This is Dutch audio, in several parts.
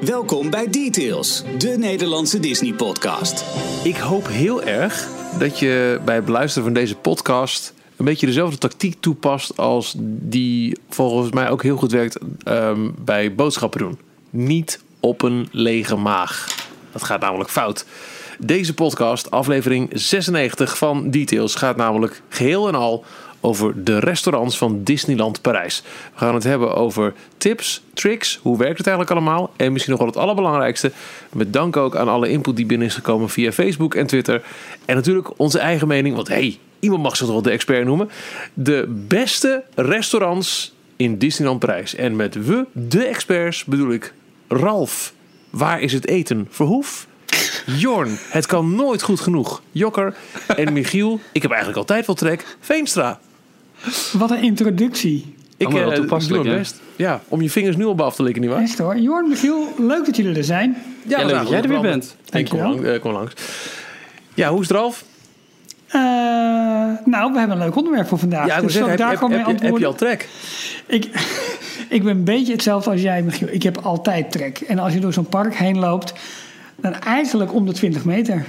Welkom bij Details, de Nederlandse Disney-podcast. Ik hoop heel erg dat je bij het beluisteren van deze podcast een beetje dezelfde tactiek toepast als die volgens mij ook heel goed werkt ehm, bij boodschappen doen. Niet op een lege maag. Dat gaat namelijk fout. Deze podcast, aflevering 96 van Details, gaat namelijk geheel en al over de restaurants van Disneyland Parijs. We gaan het hebben over tips, tricks, hoe werkt het eigenlijk allemaal? En misschien nog wel het allerbelangrijkste, met dank ook aan alle input die binnen is gekomen via Facebook en Twitter. En natuurlijk onze eigen mening, want hey, iemand mag zich toch wel de expert noemen. De beste restaurants in Disneyland Parijs. En met we, de experts, bedoel ik Ralf. Waar is het eten? Verhoef? Jorn, het kan nooit goed genoeg. Jokker en Michiel, ik heb eigenlijk altijd wel trek. Veenstra. Wat een introductie. Ik wel eh, toepasselijk, doe mijn best. Ja, om je vingers nu al af te likken, nietwaar? Best hoor. Jorn, Michiel, leuk dat jullie er zijn. Ja, leuk dat jij er weer bent. Ik kom, lang, eh, kom langs. Ja, hoe is het Ralf? Eh, nou, we hebben een leuk onderwerp voor vandaag. Ja, dus zeggen, heb, daar heb, heb, mee heb je al trek? Ik, ik ben een beetje hetzelfde als jij, Michiel. Ik heb altijd trek. En als je door zo'n park heen loopt, dan eigenlijk om de 20 meter.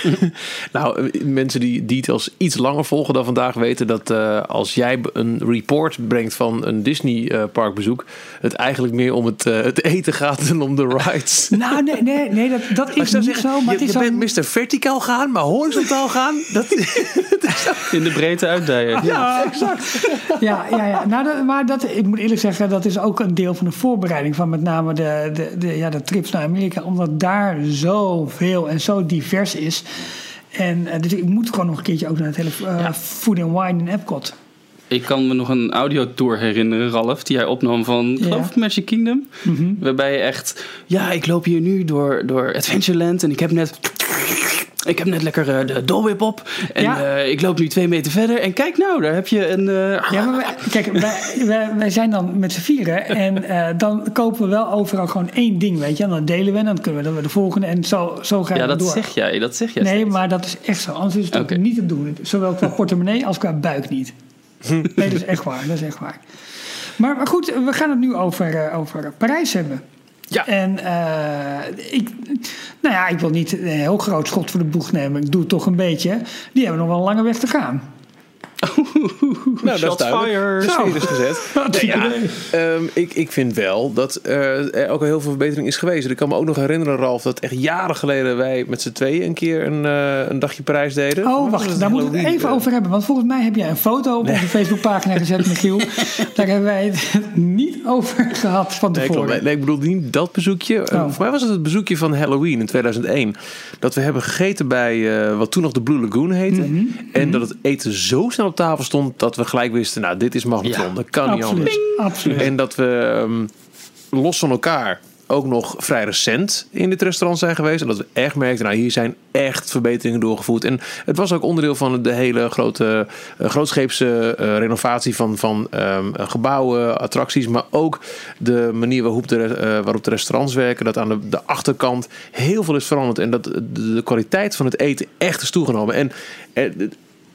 Nou, mensen die details iets langer volgen dan vandaag weten dat eh, als jij een report brengt van een Disney eh, parkbezoek, het eigenlijk meer om het, eh, het eten gaat dan om de rides. Nou, nee, nee, nee dat, dat is niet zeggen, zo. Maar je, het is je bent Mr. Verticaal gaan, maar horizontaal gaan, dat, In de breedte uitdijen. Ja, exact. Ja, ja, ja. Nou, dat, maar dat, ik moet eerlijk zeggen, dat is ook een deel van de voorbereiding van met name de, de, de, ja, de trips naar Amerika. Omdat daar zoveel en zo divers is. En eh, dus ik moet gewoon nog een keertje ook naar het hele eh, Food and Wine in Epcot. Ik kan me nog een audiotour herinneren, Ralf, die jij opnam van, geloof ik, Magic Kingdom. Waarbij je echt, ja, ik loop hier nu door, door Adventureland en ik heb net... Ik heb net lekker eh, de Dole Whip op. En Ja. eh, ik loop nu twee meter verder. En kijk nou, daar heb je een... eh, Ja, maar wij, kijk, wij, wij, wij zijn dan met z'n vieren en dan kopen we wel overal gewoon één ding, weet je. En dan delen we en dan kunnen we dan de volgende en zo, zo gaan ja, we dat door. zeg jij. Dat zeg jij Nee, steeds. maar dat is echt zo. Anders is het ook niet te doen. Zowel qua portemonnee als qua buik niet. Nee, dat is echt waar. Dat is echt waar. Maar, maar goed, we gaan het nu over, over Parijs hebben. Ja. En eh, ik, nou ja, ik wil niet een heel groot schot voor de boeg nemen. Ik doe het toch een beetje. Die hebben nog wel een lange weg te gaan. nou, dat is fired. De is gezet. Nee, ja, ehm, ik, ik vind wel dat eh, er ook al heel veel verbetering is geweest. Ik kan me ook nog herinneren, Ralf, dat echt jaren geleden wij met z'n tweeën een keer een, eh, een dagje Parijs deden. Oh, wacht, daar moeten we het even eh, over hebben. Want volgens mij heb jij een foto op onze Facebookpagina gezet, Michiel. Daar hebben wij het niet over gehad van Nee, tevoren. klopt. Nee, nee, ik bedoel niet dat bezoekje. Oh. Voor mij was het het bezoekje van Halloween in 2001. Dat we hebben gegeten bij eh, wat toen nog de Blue Lagoon heette. Mhm. En dat het eten zo snel op tafel stond dat we gelijk wisten... nou, dit is magnetron, Ja. dat kan niet anders. Absoluut. Absoluut. En dat we ehm, los van elkaar ook nog vrij recent in dit restaurant zijn geweest. En dat we echt merkten, nou hier zijn echt verbeteringen doorgevoerd. En het was ook onderdeel van de hele grote, eh, grootscheepse eh, renovatie van, van ehm, gebouwen, attracties. Maar ook de manier waarop de, eh, waarop de restaurants werken. Dat aan de, de achterkant heel veel is veranderd. En dat de, de kwaliteit van het eten echt is toegenomen. En eh,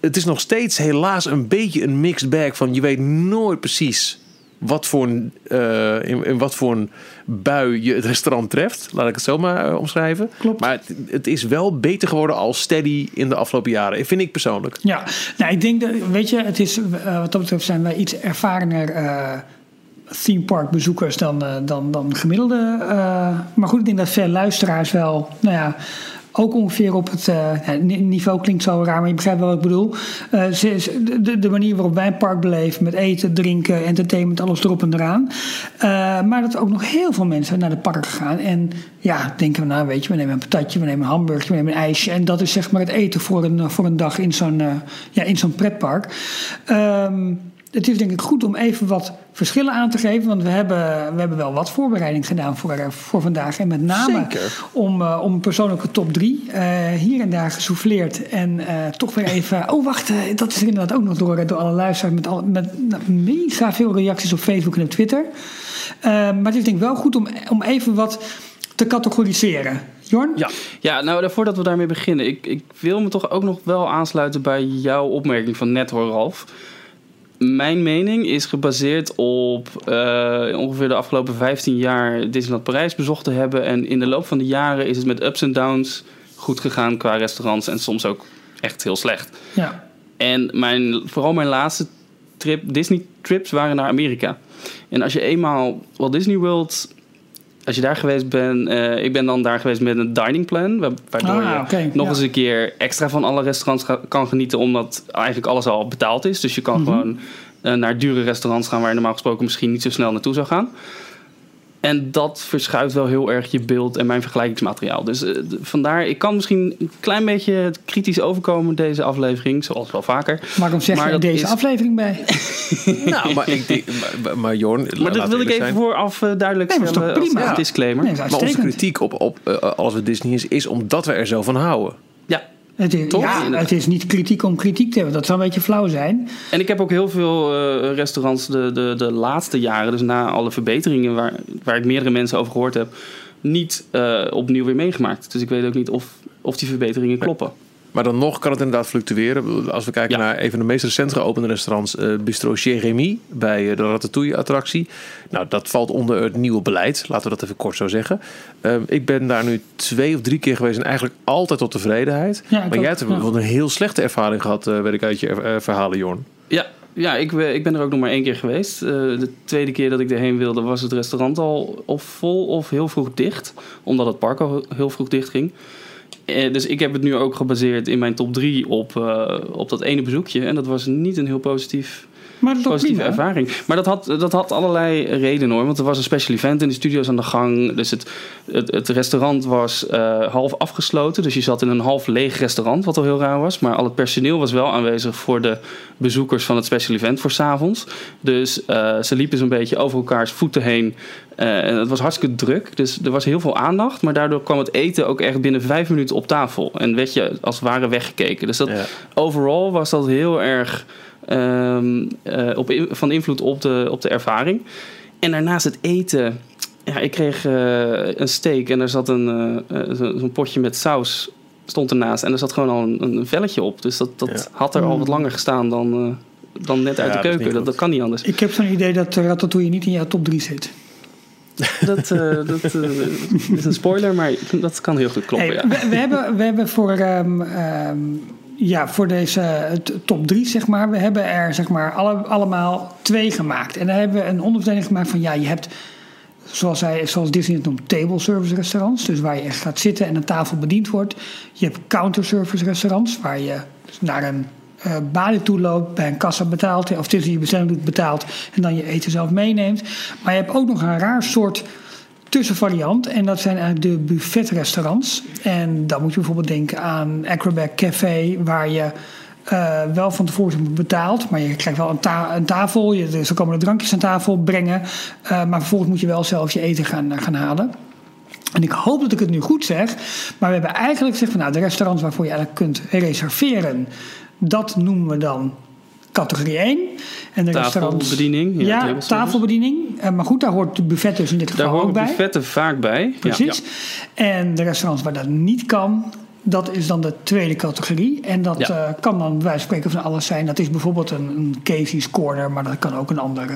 het is nog steeds helaas een beetje een mixed bag van je weet nooit precies wat voor een, eh, in, in wat voor een bui je het restaurant treft. Laat ik het zo maar eh, omschrijven. Klopt. Maar het, het is wel beter geworden als steady in de afgelopen jaren. Vind ik persoonlijk. Ja, nou, ik denk dat, weet je, het is, eh, wat dat betreft zijn wij iets ervarener theme park bezoekers dan, dan, dan gemiddelde. maar goed, ik denk dat veel luisteraars wel, nou ja, ook ongeveer op het eh, niveau klinkt zo raar, maar je begrijpt wel wat ik bedoel. Eh, de, de, manier waarop wij een park beleven, met eten, drinken, entertainment, alles erop en eraan. Eh, maar dat ook nog heel veel mensen naar de parken gaan. En ja, denken we, nou weet je, we nemen een patatje, we nemen een hamburger, we nemen een ijsje. En dat is zeg maar het eten voor een, voor een dag in zo'n ja, in zo'n pretpark. Ehm, het is denk ik goed om even wat verschillen aan te geven. Want we hebben, we hebben wel wat voorbereiding gedaan voor, eh, voor vandaag. En met name Zeker. om, eh, om een persoonlijke top 3. hier en daar gesouffleerd. En eh, toch weer even. Oh, wacht. eh, dat is er inderdaad ook nog door, door alle luisteraars. Met, al, met nou, mega veel reacties op Facebook en op Twitter. Eh, maar het is denk ik wel goed om, om even wat te categoriseren. Jorn? Ja. Ja, nou, voordat we daarmee beginnen. Ik, ik wil me toch ook nog wel aansluiten bij jouw opmerking van net hoor, Ralf. Mijn mening is gebaseerd op eh, ongeveer de afgelopen 15 jaar Disneyland Parijs bezocht te hebben. En in de loop van de jaren is het met ups en downs goed gegaan qua restaurants. En soms ook echt heel slecht. Ja. En mijn, vooral mijn laatste trip, Disney trips waren naar Amerika. En als je eenmaal Walt Disney World, als je daar geweest bent, eh, ik ben dan daar geweest met een dining plan, wa- waardoor Ah, je nog ja. eens een keer extra van alle restaurants ga- kan genieten, omdat eigenlijk alles al betaald is. Dus je kan Mhm. gewoon eh, naar dure restaurants gaan waar je normaal gesproken misschien niet zo snel naartoe zou gaan. En dat verschuift wel heel erg je beeld en mijn vergelijkingsmateriaal. Dus eh, d- vandaar, ik kan misschien een klein beetje kritisch overkomen deze aflevering, zoals wel vaker. Waarom zeg Maar je dat deze is- aflevering bij? Nou, maar ik denk, maar, maar Jorn, Maar dat wil ik even zijn. vooraf eh, duidelijk Nee, stellen als prima? een disclaimer. Nee, Maar onze kritiek op, op eh, alles wat Disney is, is omdat we er zo van houden. Het is, Toch? ja, het is niet kritiek om kritiek te hebben. Dat zou een beetje flauw zijn. en ik heb ook heel veel eh, restaurants de, de, de laatste jaren, dus na alle verbeteringen waar, waar ik meerdere mensen over gehoord heb, niet eh, opnieuw weer meegemaakt. Dus ik weet ook niet of, of die verbeteringen kloppen. Maar dan nog kan het inderdaad fluctueren. Als we kijken Ja. naar een van de meest recent geopende restaurants, eh, Bistro Jérémy, bij eh, de Ratatouille-attractie. Nou, dat valt onder het nieuwe beleid, laten we dat even kort zo zeggen. Ehm, ik ben daar nu twee of drie keer geweest en eigenlijk altijd tot tevredenheid. Ja, maar ook, jij hebt ja. een heel slechte ervaring gehad, eh weet ik uit je eh, verhalen, Jorn. Ja, ja ik, ben- ik ben er ook nog maar één keer geweest. Eh, de tweede keer dat ik erheen wilde, was het restaurant al of vol of heel vroeg dicht. Omdat het park al heel vroeg dicht ging. Eh, dus ik heb het nu ook gebaseerd in mijn top 3 op, eh, op dat ene bezoekje. En dat was niet een heel positief, Maar dat positieve prima. ervaring. Maar dat had, dat had allerlei redenen hoor. Want er was een special event in de studio's aan de gang. Dus het, het, het restaurant was eh, half afgesloten. Dus je zat in een half leeg restaurant, wat al heel raar was. Maar al het personeel was wel aanwezig voor de bezoekers van het special event voor 's avonds. Dus eh, ze liepen zo'n beetje over elkaars voeten heen. Eh, en het was hartstikke druk. Dus er was heel veel aandacht. Maar daardoor kwam het eten ook echt binnen vijf minuten op tafel. En werd je als het ware weggekeken. Dus dat, Ja. overal was dat heel erg ehm, eh, op, van invloed op de, op de ervaring. En daarnaast het eten. Ja, ik kreeg eh, een steak en er zat een, eh, zo- zo'n potje met saus stond ernaast. En er zat gewoon al een, een velletje op. Dus dat, dat Ja. had er al wat langer gestaan dan, eh, dan net uit Ja, de keuken. Dat, kan niet anders. Ik heb zo'n idee dat Ratatouille niet in jouw top 3 zit. Dat, eh, dat is een spoiler, maar dat kan heel goed kloppen. Hey, ja. we, we hebben, we hebben voor, ehm, ehm, ja, voor deze eh, top 3, zeg maar, we hebben er zeg maar, alle, allemaal twee gemaakt. En daar hebben we een onderverdeling gemaakt van, ja, je hebt, zoals, hij, zoals Disney het noemt, table service restaurants. Dus waar je echt gaat zitten en aan tafel bediend wordt. Je hebt counter service restaurants, waar je naar een eh balie toe loopt, bij een kassa betaalt, of tussen je bestelling doet betaalt en dan je eten zelf meeneemt. Maar je hebt ook nog een raar soort tussenvariant. En dat zijn eigenlijk de buffetrestaurants. En dan moet je bijvoorbeeld denken aan Acrobat Café, waar je eh, wel van tevoren betaalt. Maar je krijgt wel een, ta- een tafel. Je, dus er komen er drankjes aan tafel brengen. Eh, maar vervolgens moet je wel zelf je eten gaan, gaan halen. En ik hoop dat ik het nu goed zeg. Maar we hebben eigenlijk gezegd van nou, de restaurants waarvoor je eigenlijk kunt reserveren. Dat noemen we dan categorie 1. En de. Tafelbediening. Ja, service. tafelbediening. Eh, maar goed, daar hoort de buffet dus in dit geval Daar ook horen bij. buffetten vaak bij. Ja. Precies. En de restaurants waar dat niet kan, dat is dan de tweede categorie. En dat Ja. eh, kan dan bij wijze van spreken van alles zijn. Dat is bijvoorbeeld een, een Casey's Corner, maar dat kan ook een andere.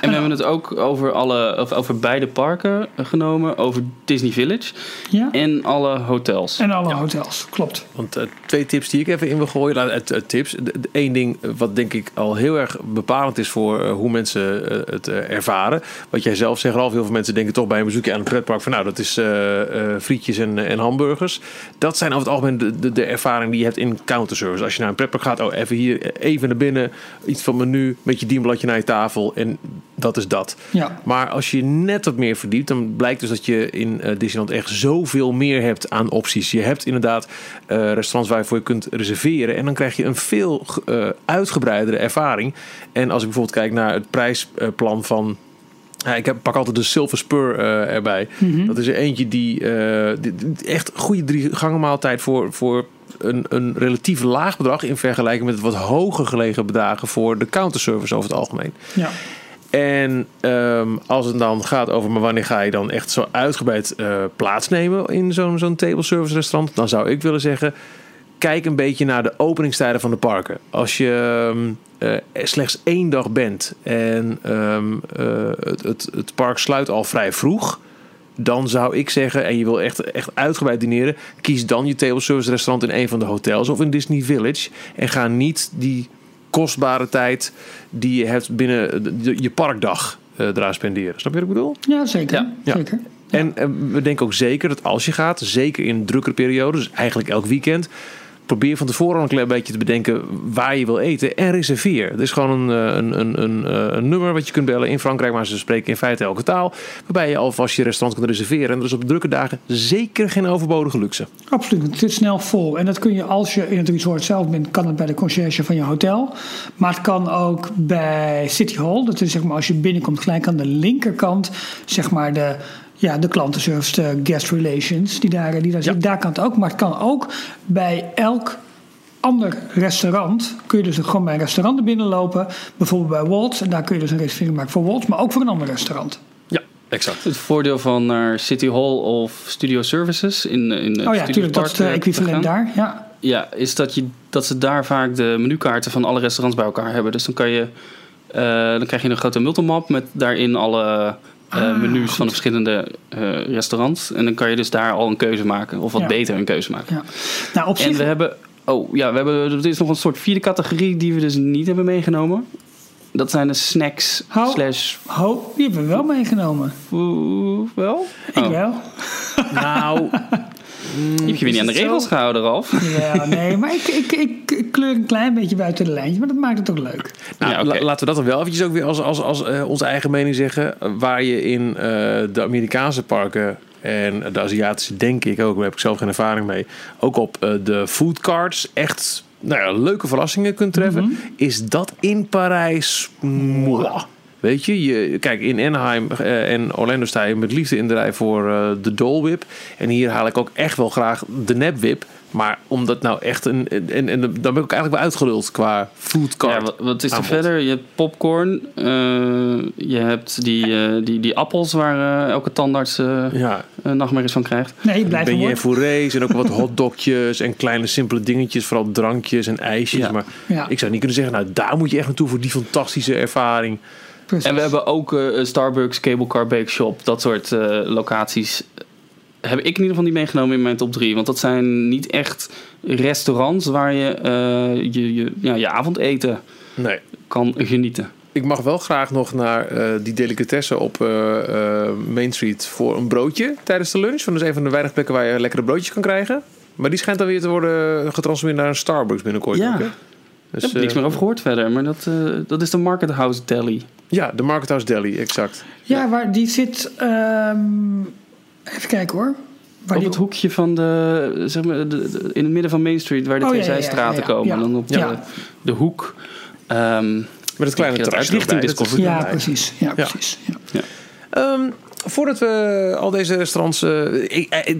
En we hebben het ook over, alle, of over beide parken genomen. Over Disney Village Ja? en alle hotels. En alle hotels, klopt. Want eh, twee tips die ik even in wil gooien. Nou, het, het tips. Eén ding wat denk ik al heel erg bepalend is voor eh, hoe mensen eh, het eh, ervaren. Wat jij zelf zegt, Ralf. Heel veel mensen denken toch bij een bezoekje aan een pretpark van nou, dat is eh, eh, frietjes en, en hamburgers. Dat zijn over het algemeen de, de, de ervaring die je hebt in counterservice. Als je naar een pretpark gaat, oh even hier, even naar binnen. Iets van menu, met je dienbladje naar je tafel. En dat is dat. Ja. Maar als je net wat meer verdiept, dan blijkt dus dat je in eh, Disneyland echt zoveel meer hebt aan opties. Je hebt inderdaad eh, restaurants waar je voor je kunt reserveren. En dan krijg je een veel eh, uitgebreidere ervaring. En als ik bijvoorbeeld kijk naar het prijsplan van. Ja, ik heb, pak altijd de Silver Spur erbij. Dat is er eentje die, die- die echt goede drie gangen maaltijd voor, voor een, een relatief laag bedrag in vergelijking met wat hoger gelegen bedragen voor de counterservice over het algemeen. Ja. En ehm, als het dan gaat over, wanneer ga je dan echt zo uitgebreid eh, plaatsnemen in zo'n zo'n table service restaurant, dan zou ik willen zeggen, kijk een beetje naar de openingstijden van de parken. Als je ehm, eh, slechts één dag bent en ehm, eh, het, het, het park sluit al vrij vroeg. Dan zou ik zeggen, en je wil echt, echt uitgebreid dineren, kies dan je table service restaurant in een van de hotels of in Disney Village. En ga niet die kostbare tijd die je hebt binnen je parkdag eh eraan spenderen. Snap je wat ik bedoel? Ja, zeker. Ja. Ja. zeker. En eh, we denken ook zeker dat als je gaat, zeker in drukkere periodes, dus eigenlijk elk weekend, probeer van tevoren een klein beetje te bedenken waar je wil eten en reserveer. Er is gewoon een, eh, een, een, een, eh, een nummer wat je kunt bellen in Frankrijk, maar ze spreken in feite elke taal, waarbij je alvast je restaurant kunt reserveren. En dat is op drukke dagen zeker geen overbodige luxe. Absoluut, het zit snel vol. En dat kun je als je in het resort zelf bent, kan het bij de conciërge van je hotel. Maar het kan ook bij City Hall. Dat is zeg maar als je binnenkomt gelijk aan de linkerkant, zeg maar de, ja, de klantenservice, de guest relations, die daar, die daar zit. Daar kan het ook. Maar het kan ook bij elk ander restaurant. Kun je dus gewoon bij een restaurant binnenlopen. Bijvoorbeeld bij Waltz. En daar kun je dus een reservering maken voor Waltz. Maar ook voor een ander restaurant. Ja, exact. Het voordeel van naar City Hall of Studio Services in, in het Oh ja, Studio natuurlijk. Dat is de eh, equivalent daar. Ja. Ja, is dat, je, dat ze daar vaak de menukaarten van alle restaurants bij elkaar hebben. Dus dan, kan je, eh, dan krijg je een grote multimap met daarin alle Ah, menus van de verschillende eh, restaurants. En dan kan je dus daar al een keuze maken. Of wat Ja. beter een keuze maken. ja. Nou, op En zich... we hebben... Oh ja, we hebben, er is nog een soort vierde categorie die we dus niet hebben meegenomen. Dat zijn de snacks Hou- slash... Ho, die hebben we wel meegenomen. Oeh, wel? Ik Oh. wel. Nou, Je hebt je weer niet aan de zo? regels gehouden, Ralf. Ja, nee, maar ik, ik, ik, ik kleur een klein beetje buiten de lijntjes, maar dat maakt het ook leuk. Nou, Ja, oké. la- laten we dat dan wel eventjes ook weer als, als, als eh, onze eigen mening zeggen. Waar je in eh, de Amerikaanse parken en de Aziatische denk ik ook, daar heb ik zelf geen ervaring mee, ook op eh, de food carts echt nou ja, leuke verrassingen kunt treffen. Is dat in Parijs? Mwah. Weet je, je, kijk, in Anaheim eh, en Orlando sta je met liefde in de rij voor eh, de Dole Whip. En hier haal ik ook echt wel graag de Nep Whip. Maar omdat nou echt een. En, en dan ben ik ook eigenlijk wel uitgeluld qua food cart. Ja, wat, wat is er aanbod. verder? Je hebt popcorn. eh, je hebt die, die, die appels waar elke tandarts eh Ja, nachtmerries van krijgt. Nee, blijf ben je fourets en ook wat hotdogjes en kleine simpele dingetjes, vooral drankjes en ijsjes. Ja. Maar Ja. ik zou niet kunnen zeggen, nou daar moet je echt naartoe voor die fantastische ervaring. Precies. En we hebben ook eh, Starbucks, Cable Car Bake Shop, dat soort eh, locaties. Heb ik in ieder geval niet meegenomen in mijn top 3. Want dat zijn niet echt restaurants waar je eh, je, je, ja, je avondeten Nee. kan genieten. Ik mag wel graag nog naar eh, die delicatessen op eh, eh, Main Street voor een broodje tijdens de lunch. Want dat is een van de weinige plekken waar je lekkere broodjes kan krijgen. Maar die schijnt dan weer te worden getransformeerd naar een Starbucks binnenkort. Ja. ook, hè? Ik Dus, heb niks eh, meer over gehoord verder, maar dat, eh, dat is de Market House Deli. Ja, de Market House Deli, exact. Ja, waar die zit. ehm, even kijken hoor. Waar Op die het hoekje van de, zeg maar, de, de- in het midden van Main Street, waar de Oh, twee ja, ja, ja, zijstraten ja, komen. ja. En dan op de, Ja. de hoek. ehm, Met het kleine terrasje richting Discovery. is Ja, precies. Ja, precies. Ja. Ehm, voordat we al deze restaurants. ik- eh,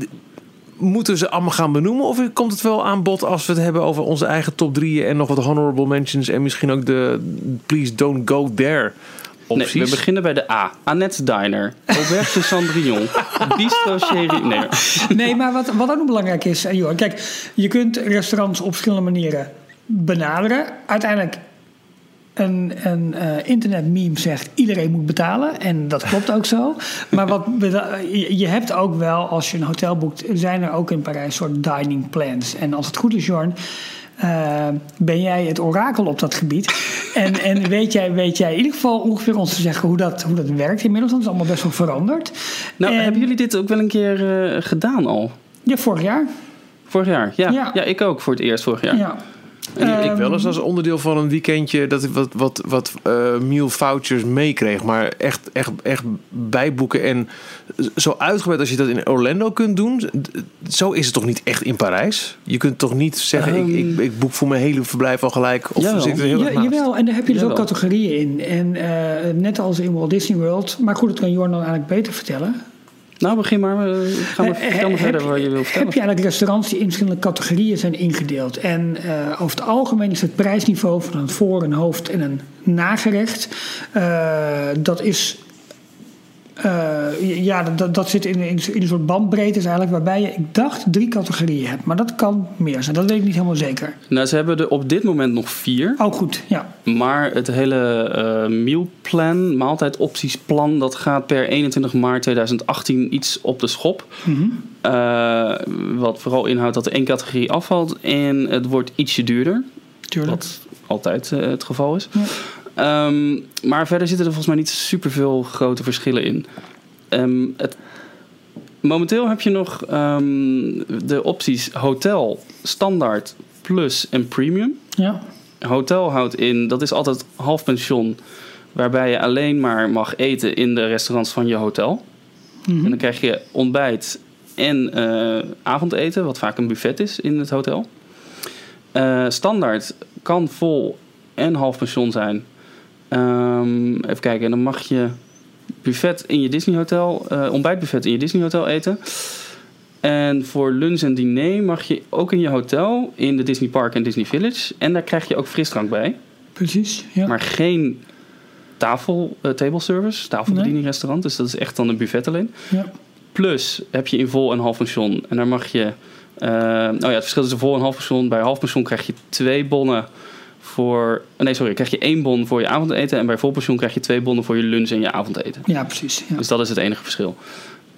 moeten we ze allemaal gaan benoemen? Of komt het wel aan bod als we het hebben over onze eigen top drieën en nog wat honorable mentions en misschien ook de Please Don't Go There nee, opties? we beginnen bij de A. Annette Diner. Auberge Cendrillon. Bistro Chéri. Nee, Nee, maar wat, wat ook nog belangrijk is, eh, Johan. Kijk, je kunt restaurants op verschillende manieren benaderen. Uiteindelijk, een, een eh, internetmeme zegt iedereen moet betalen. En dat klopt ook zo. Maar wat, je, hebt ook wel, als je een hotel boekt, zijn er ook in Parijs soort dining plans. En als het goed is, Jorn. eh, ben jij het orakel op dat gebied? En, en weet, jij, weet jij in ieder geval ongeveer ons te zeggen hoe dat, hoe dat werkt inmiddels? Want het is allemaal best wel veranderd. Nou, En- hebben jullie dit ook wel een keer eh, gedaan al? Ja, vorig jaar. Vorig jaar? Ja. Ja. ja. ik ook voor het eerst vorig jaar. Ja. Ik, ik wel eens als onderdeel van een weekendje dat ik wat, wat, wat eh, meal vouchers meekreeg. Maar echt, echt, echt bijboeken en zo uitgebreid als je dat in Orlando kunt doen. Zo is het toch niet echt in Parijs? Je kunt toch niet zeggen, ik, ik, ik boek voor mijn hele verblijf al gelijk. Of Jawel. zit er heel Ja, jawel, en daar heb je dus ook categorieën in. En eh, net als in Walt Disney World. Maar goed, dat kan Jorn dan eigenlijk beter vertellen. Nou, begin maar. Ga maar, vertel me heb verder je- wat je wil vertellen. Heb je eigenlijk restaurants die in verschillende categorieën zijn ingedeeld. En eh, over het algemeen is het prijsniveau van een voor, een hoofd en een nagerecht. eh, dat is Uh, ja, dat, dat zit in, in, in, een soort bandbreedte eigenlijk, waarbij je, ik dacht, drie categorieën hebt. Maar dat kan meer zijn, dat weet ik niet helemaal zeker. Nou, ze hebben er op dit moment nog vier. Oh, goed, ja. Maar het hele uh, mealplan, maaltijdoptiesplan, dat gaat per 21 maart 2018 iets op de schop. Mhm. Uh, wat vooral inhoudt dat er één categorie afvalt en het wordt ietsje duurder. Tuurlijk. Wat altijd het geval is. Ja. Um, maar verder zitten er volgens mij niet superveel grote verschillen in. Um, het, momenteel heb je nog um, de opties hotel, standaard, plus en premium. Ja. Hotel houdt in, dat is altijd half pension, waarbij je alleen maar mag eten in de restaurants van je hotel. Mm -hmm. En dan krijg je ontbijt en uh, avondeten, wat vaak een buffet is in het hotel. Uh, standaard kan vol en half pension zijn. Um, even kijken, en dan mag je buffet in je Disney Hotel, uh, ontbijtbuffet in je Disney Hotel eten. En voor lunch en diner mag je ook in je hotel, in de Disney Park en Disney Village. En daar krijg je ook frisdrank bij. Precies, ja. Maar geen tafel, uh, table service, tafelbediening restaurant. Dus dat is echt dan een buffet alleen. Ja. Plus heb je in vol en half pension. En daar mag je... Uh, nou ja, het verschil tussen vol en half pension. Bij half pension krijg je twee bonnen voor... Nee, sorry. krijg je één bon voor je avondeten. En bij vol pensioen krijg je twee bonnen voor je lunch en je avondeten. Ja, precies. Ja. Dus dat is het enige verschil.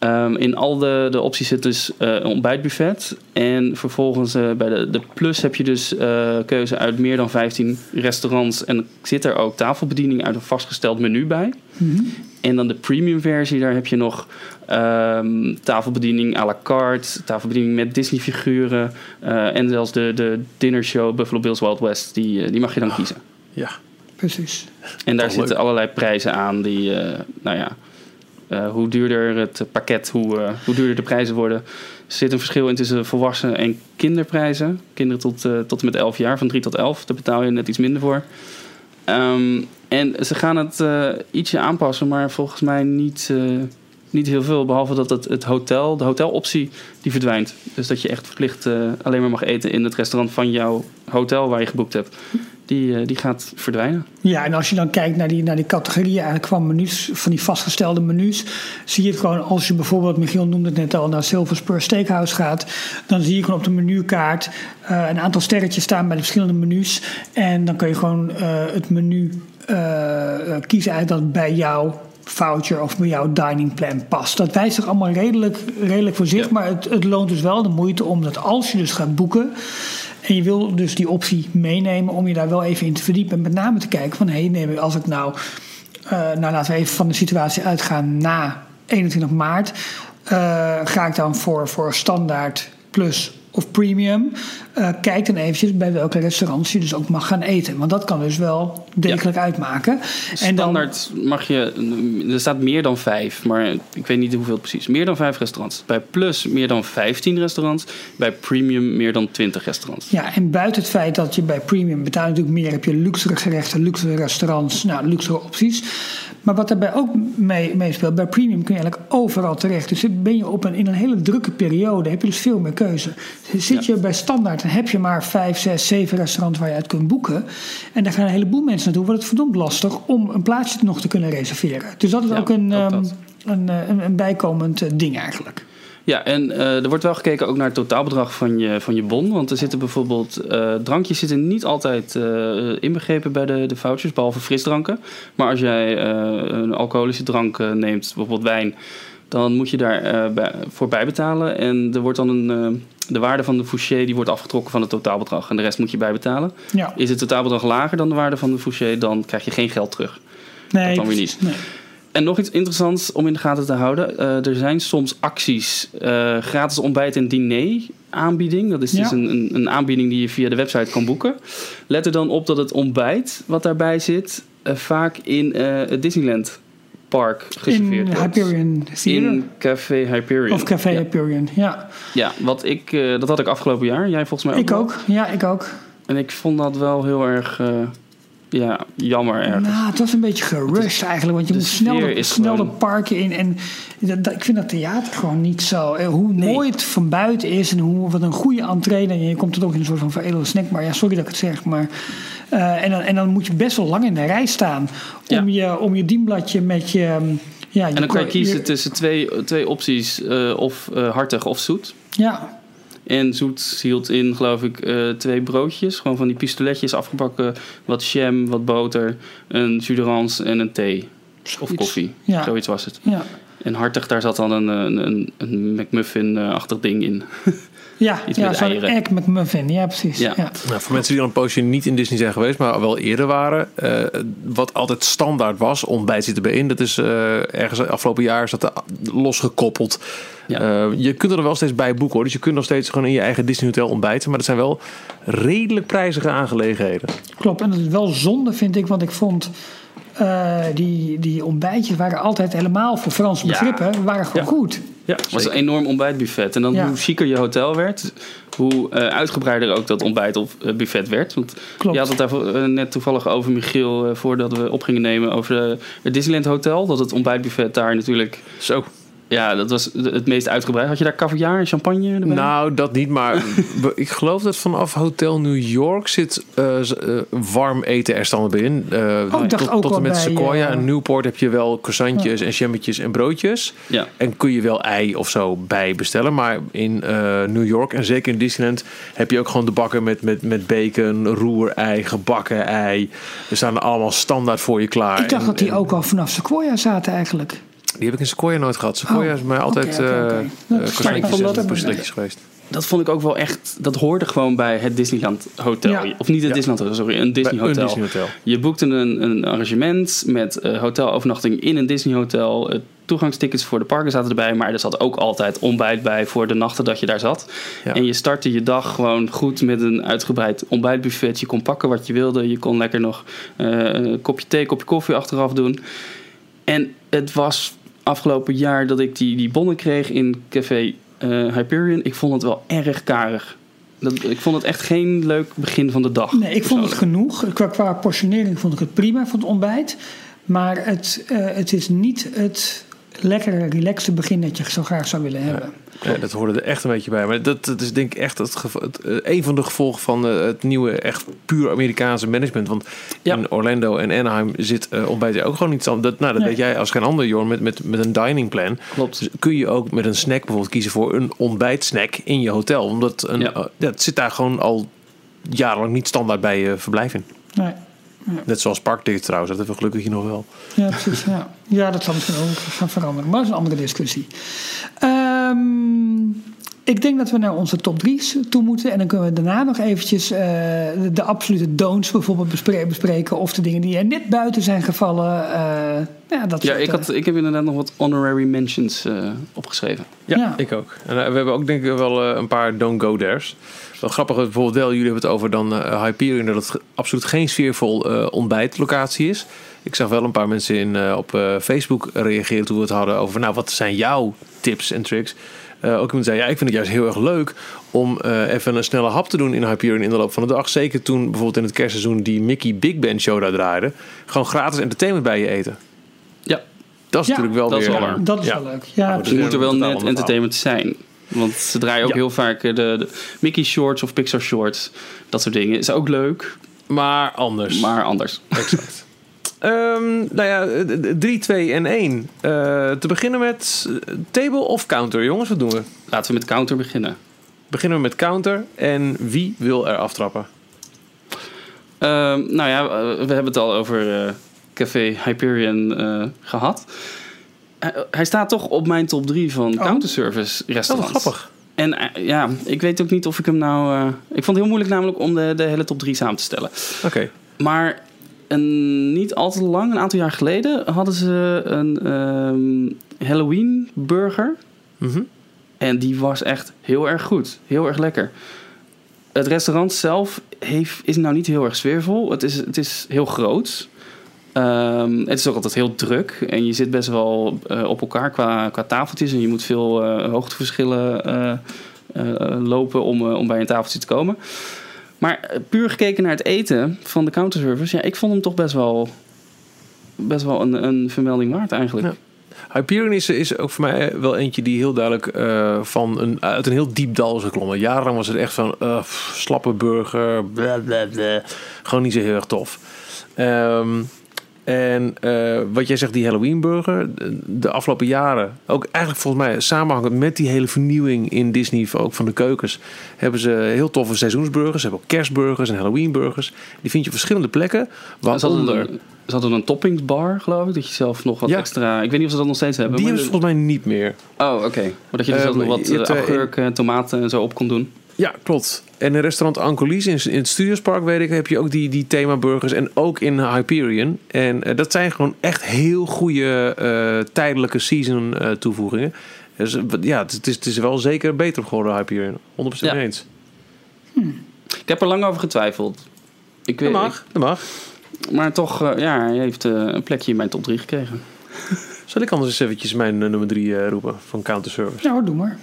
Um, in al de, de opties zit dus uh, een ontbijtbuffet. En vervolgens uh, bij de, de Plus heb je dus uh, keuze uit meer dan 15 restaurants. En zit er ook tafelbediening uit een vastgesteld menu bij. Mm -hmm. En dan de premium versie, daar heb je nog um, tafelbediening à la carte, tafelbediening met Disney figuren. uh, en zelfs de, de dinner show Buffalo Bills Wild West, die, die mag je dan kiezen. Ja. Precies. En daar Oh, zitten leuk. allerlei prijzen aan die, uh, nou ja, uh, hoe duurder het pakket, hoe, uh, hoe duurder de prijzen worden. Er zit een verschil in tussen volwassen en kinderprijzen. Kinderen tot, uh, tot en met 11 jaar, van 3 tot 11, daar betaal je net iets minder voor. Um, en ze gaan het ietsje aanpassen, maar volgens mij niet, niet heel veel. Behalve dat het, het hotel, de hoteloptie, die verdwijnt. Dus dat je echt verplicht uh, alleen maar mag eten in het restaurant van jouw hotel waar je geboekt hebt. Die, die gaat verdwijnen. Ja, en als je dan kijkt naar die, naar die categorieën eigenlijk van menus, van die vastgestelde menus, zie je het gewoon als je bijvoorbeeld, Michiel noemde het net al, naar Silver Spur Steakhouse gaat, dan zie je gewoon op de menukaart uh, een aantal sterretjes staan bij de verschillende menus. En dan kun je gewoon het menu kiezen uit dat bij jou voucher of bij jouw dining plan past. Dat wijst zich allemaal redelijk, redelijk voor zich, ja. maar het, het loont dus wel de moeite om dat als je dus gaat boeken en je wil dus die optie meenemen om je daar wel even in te verdiepen en met name te kijken van hé, hey, nee, als ik nou, uh, nou laten we even van de situatie uitgaan na 21 maart, uh, ga ik dan voor, voor standaard plus of premium, uh, kijk dan eventjes bij welke restaurants je dus ook mag gaan eten. Want dat kan dus wel degelijk ja. uitmaken. Standaard en dan, mag je, er staat meer dan vijf, maar ik weet niet hoeveel precies. Meer dan vijf restaurants. Bij Plus meer dan 15 restaurants. Bij Premium meer dan 20 restaurants. Ja, en buiten het feit dat je bij Premium betaalt natuurlijk meer, heb je luxere gerechten, luxere restaurants, nou, luxere opties. Maar wat daarbij ook mee, meespeelt, bij premium kun je eigenlijk overal terecht. Dus ben je op een, in een hele drukke periode, heb je dus veel meer keuze. Zit je bij standaard, dan heb je maar vijf, zes, zeven restaurants waar je uit kunt boeken. En daar gaan een heleboel mensen naartoe. Wordt het verdomd lastig om een plaatsje nog te kunnen reserveren. Dus dat is ja, ook, een, ook um, een, een, een, bijkomend ding eigenlijk. Ja, en uh, er wordt wel gekeken ook naar het totaalbedrag van je, van je bon. Want er zitten bijvoorbeeld uh, drankjes zitten niet altijd uh, inbegrepen bij de, de vouchers, behalve frisdranken. Maar als jij een alcoholische drank neemt, bijvoorbeeld wijn, dan moet je daar bij, voor bijbetalen. En er wordt dan een, de waarde van de fouché die wordt afgetrokken van het totaalbedrag. En de rest moet je bijbetalen. Ja. Is het totaalbedrag lager dan de waarde van de fouché, dan krijg je geen geld terug. Nee, dat dan weer niet. Nee. En nog iets interessants om in de gaten te houden. Uh, er zijn soms acties, uh, gratis ontbijt en diner aanbieding. Dat is Ja. dus een, een, een aanbieding die je via de website kan boeken. Let er dan op dat het ontbijt wat daarbij zit... uh, vaak in het Disneyland Park geserveerd In. Hyperion Theater. In Café Hyperion. Of Café ja. Hyperion, ja. Ja, wat ik, dat had ik afgelopen jaar. Jij volgens mij ook Ik wel. ook, ja, ik ook. En ik vond dat wel heel erg ja, jammer ergens. Nou, het was een beetje gerushed eigenlijk, want je moet snel, de, snel de parken in. En dat, dat- ik vind dat theater gewoon niet zo. eh, Hoe Nee. mooi het van buiten is en hoe, wat een goede entree. En je komt er ook in een soort van veredelde snack. Maar ja, sorry dat ik het zeg, maar... eh, en, dan, en dan moet je best wel lang in de rij staan om, je, om je dienbladje met je, Ja, En dan kan je kiezen tussen twee, twee opties, eh, of hartig of zoet. Ja, En zoet hield in, geloof ik, eh, twee broodjes. Gewoon van die pistoletjes afgebakken. Wat jam, wat boter, een jus en een thee. Of koffie. Ja. Zoiets was het. ja. En hartig, daar zat dan een, een, een, een McMuffin-achtig ding in. Ja, Iets ja met zo'n eieren. egg McMuffin. Ja, precies. Ja. Ja. Nou, voor mensen die al een poosje niet in Disney zijn geweest, maar wel eerder waren. eh, wat altijd standaard was, ontbijt zit erbij in. Dat is eh, ergens afgelopen jaar is dat er losgekoppeld. Ja. Eh, je kunt er wel steeds bij boeken hoor. Dus je kunt nog steeds gewoon in je eigen Disney hotel ontbijten. Maar dat zijn wel redelijk prijzige aangelegenheden. Klopt. En dat is wel zonde, vind ik. Want ik vond eh, die, die ontbijtjes waren altijd helemaal voor Franse Ja. begrippen. waren gewoon Ja. goed. Ja, Het was een enorm ontbijtbuffet. En dan Ja. hoe chiquer je hotel werd, hoe eh, uitgebreider ook dat ontbijt of eh, buffet werd. Want Klopt. je had het daar net toevallig over, Michiel, eh, voordat we op gingen nemen over het Disneyland Hotel. Dat het ontbijtbuffet daar natuurlijk, Zo. Ja, dat was het meest uitgebreid. Had je daar caviar en champagne erbij? Nou, dat niet, maar ik geloof dat vanaf Hotel New York zit eh, eh, warm eten er standaard bij in. Eh, Oh, ik dacht tot, ook tot en met bij, Sequoia en Newport heb je wel croissantjes en jammetjes en broodjes. Ja. En kun je wel ei of zo bij bestellen. Maar in eh, New York en zeker in Disneyland heb je ook gewoon de bakken met, met, met bacon, roerei, gebakken ei. Er staan er allemaal standaard voor je klaar. Ik dacht En- dat die en ook al vanaf Sequoia zaten eigenlijk. Die heb ik in Sequoia nooit gehad. Sequoia Oh, is mij altijd Maar ik vond dat en geweest. Dat vond ik ook wel echt, dat hoorde gewoon bij het Disneyland Hotel. Ja. Of niet het Ja. Disneyland Hotel, sorry, een Disney een Hotel. Disney Hotel. Je boekte een, een arrangement met eh, hotelovernachting in een Disney hotel. Eh, toegangstickets voor de parken zaten erbij, maar er zat ook altijd ontbijt bij voor de nachten dat je daar zat. Ja. En je startte je dag gewoon goed met een uitgebreid ontbijtbuffet. Je kon pakken wat je wilde. Je kon lekker nog eh, een kopje thee, kopje koffie achteraf doen. En het was afgelopen jaar dat ik die, die bonnen kreeg in Café eh, Hyperion. Ik vond het wel erg karig. Dat, ik vond het echt geen leuk begin van de dag. Nee, ik vond het genoeg. Qua, qua portionering vond ik het prima voor het ontbijt. Maar het, eh, het is niet het lekkere, relaxte begin dat je zo graag zou willen hebben. Ja, dat hoorde er echt een beetje bij. Maar dat, dat is denk ik echt het, eh, een van de gevolgen van eh, het nieuwe, echt puur Amerikaanse management. Want Ja. in Orlando en Anaheim zit eh ontbijt ook gewoon niet zo. Dat, nou, dat Nee. weet jij als geen ander, Jorn, met, met, met een dining plan. Klopt. Dus kun je ook met een snack bijvoorbeeld kiezen voor een ontbijtsnack in je hotel. Omdat een, Ja. ja, het zit daar gewoon al jarenlang niet standaard bij je verblijf in. Nee. Net zoals parktickets trouwens, dat hebben we gelukkig hier nog wel. Ja, precies. Ja, ja dat zal misschien ook gaan veranderen. Maar dat is een andere discussie. Ehm, ik denk dat we naar onze top 3's toe moeten. En dan kunnen we daarna nog eventjes eh, de, de absolute don'ts bijvoorbeeld bespre- bespreken. Of de dingen die er net buiten zijn gevallen. eh, ja, dat Ja, soort, ik, had, ik heb inderdaad nog wat honorary mentions eh, opgeschreven. Ja, Ja. ik ook. En we hebben ook denk ik wel eh, een paar don't go there's. Wel grappig, is bijvoorbeeld wel, jullie hebben het over dan eh Hyperion, dat het absoluut geen sfeervol eh, ontbijtlocatie is. Ik zag wel een paar mensen in, eh, op eh, Facebook reageren toen we het hadden over, nou, wat zijn jouw tips en tricks? Eh, ook iemand zei, ja, ik vind het juist heel erg leuk om eh, even een snelle hap te doen in Hyperion in de loop van de dag. Zeker toen bijvoorbeeld in het kerstseizoen die Mickey Big Band show daar draaide. Gewoon gratis entertainment bij je eten. Ja, Dat is Ja, natuurlijk wel dat is weer... wel dat is Ja. wel leuk. Ja, het moet er wel net entertainment zijn. Want ze draaien ook Ja. heel vaak eh, de, de Mickey shorts of Pixar shorts. Dat soort dingen. Is ook leuk, Maar anders. maar anders. Exact. Ehm, nou ja, 3, 2 en 1. Eh, te beginnen met eh, table of counter. Jongens, wat doen we? Laten we met counter beginnen. Beginnen we met counter. En wie wil er aftrappen? Ehm, nou ja, we hebben het al over Café Hyperion eh, gehad. Hij- hij staat toch op mijn top 3 van Oh. counterservice Dat is restaurants. grappig. En eh, ja, ik weet ook niet of ik hem nou... eh, ik vond het heel moeilijk namelijk om de, de hele top 3 samen te stellen. Oké. Maar een, niet al te lang, een aantal jaar geleden, hadden ze een ehm, Halloween burger. Mhm. En die was echt heel erg goed. Heel erg lekker. Het restaurant zelf heeft, is nou niet heel erg sfeervol. Het is, het is heel groot. Ehm, het is ook altijd heel druk. En je zit best wel eh, op elkaar qua, qua tafeltjes. En je moet veel eh, hoogteverschillen eh, lopen om, om bij een tafeltje te komen. Maar puur gekeken naar het eten van de counterservice... Ja, ik vond hem toch best wel, best wel een, een vermelding waard eigenlijk. Ja. Hyperion is, ook voor mij wel eentje die heel duidelijk van een, uit een heel diep dal is geklommen. Jarenlang was het echt van slappe burger, bla bla bla. Gewoon niet zo heel erg tof. Ehm, En eh, wat jij zegt, die Halloween burger, de- afgelopen jaren, ook eigenlijk volgens mij samenhangend met die hele vernieuwing in Disney, ook van de keukens, hebben ze heel toffe seizoensburgers. Ze hebben ook kerstburgers en Halloween burgers. Die vind je op verschillende plekken. Waaronder, een, ze hadden een toppingsbar, geloof ik. Dat je zelf nog wat Ja. extra... Ik weet niet of ze dat nog steeds hebben. die hebben ze volgens mij niet meer. Oh, oké. Maar dat je er Eh, zelf nog wat je hebt, eh, tomaten en zo op kon doen. Ja, klopt. En in restaurant Ancolis in, in het Studiospark, weet ik, heb je ook die, die themaburgers. En ook in Hyperion. En eh, dat zijn gewoon echt heel goede eh, tijdelijke season eh, toevoegingen. Dus ja, het, is, het is wel zeker beter geworden, Hyperion. 100% Ja. eens. Ik heb er lang over getwijfeld. Ik Dat weet, mag, dat mag. maar toch, eh, ja, hij heeft eh, een plekje in mijn top 3 gekregen. Zal ik anders eens eventjes mijn nummer 3 roepen van Counter Service? Ja, hoor, doe maar.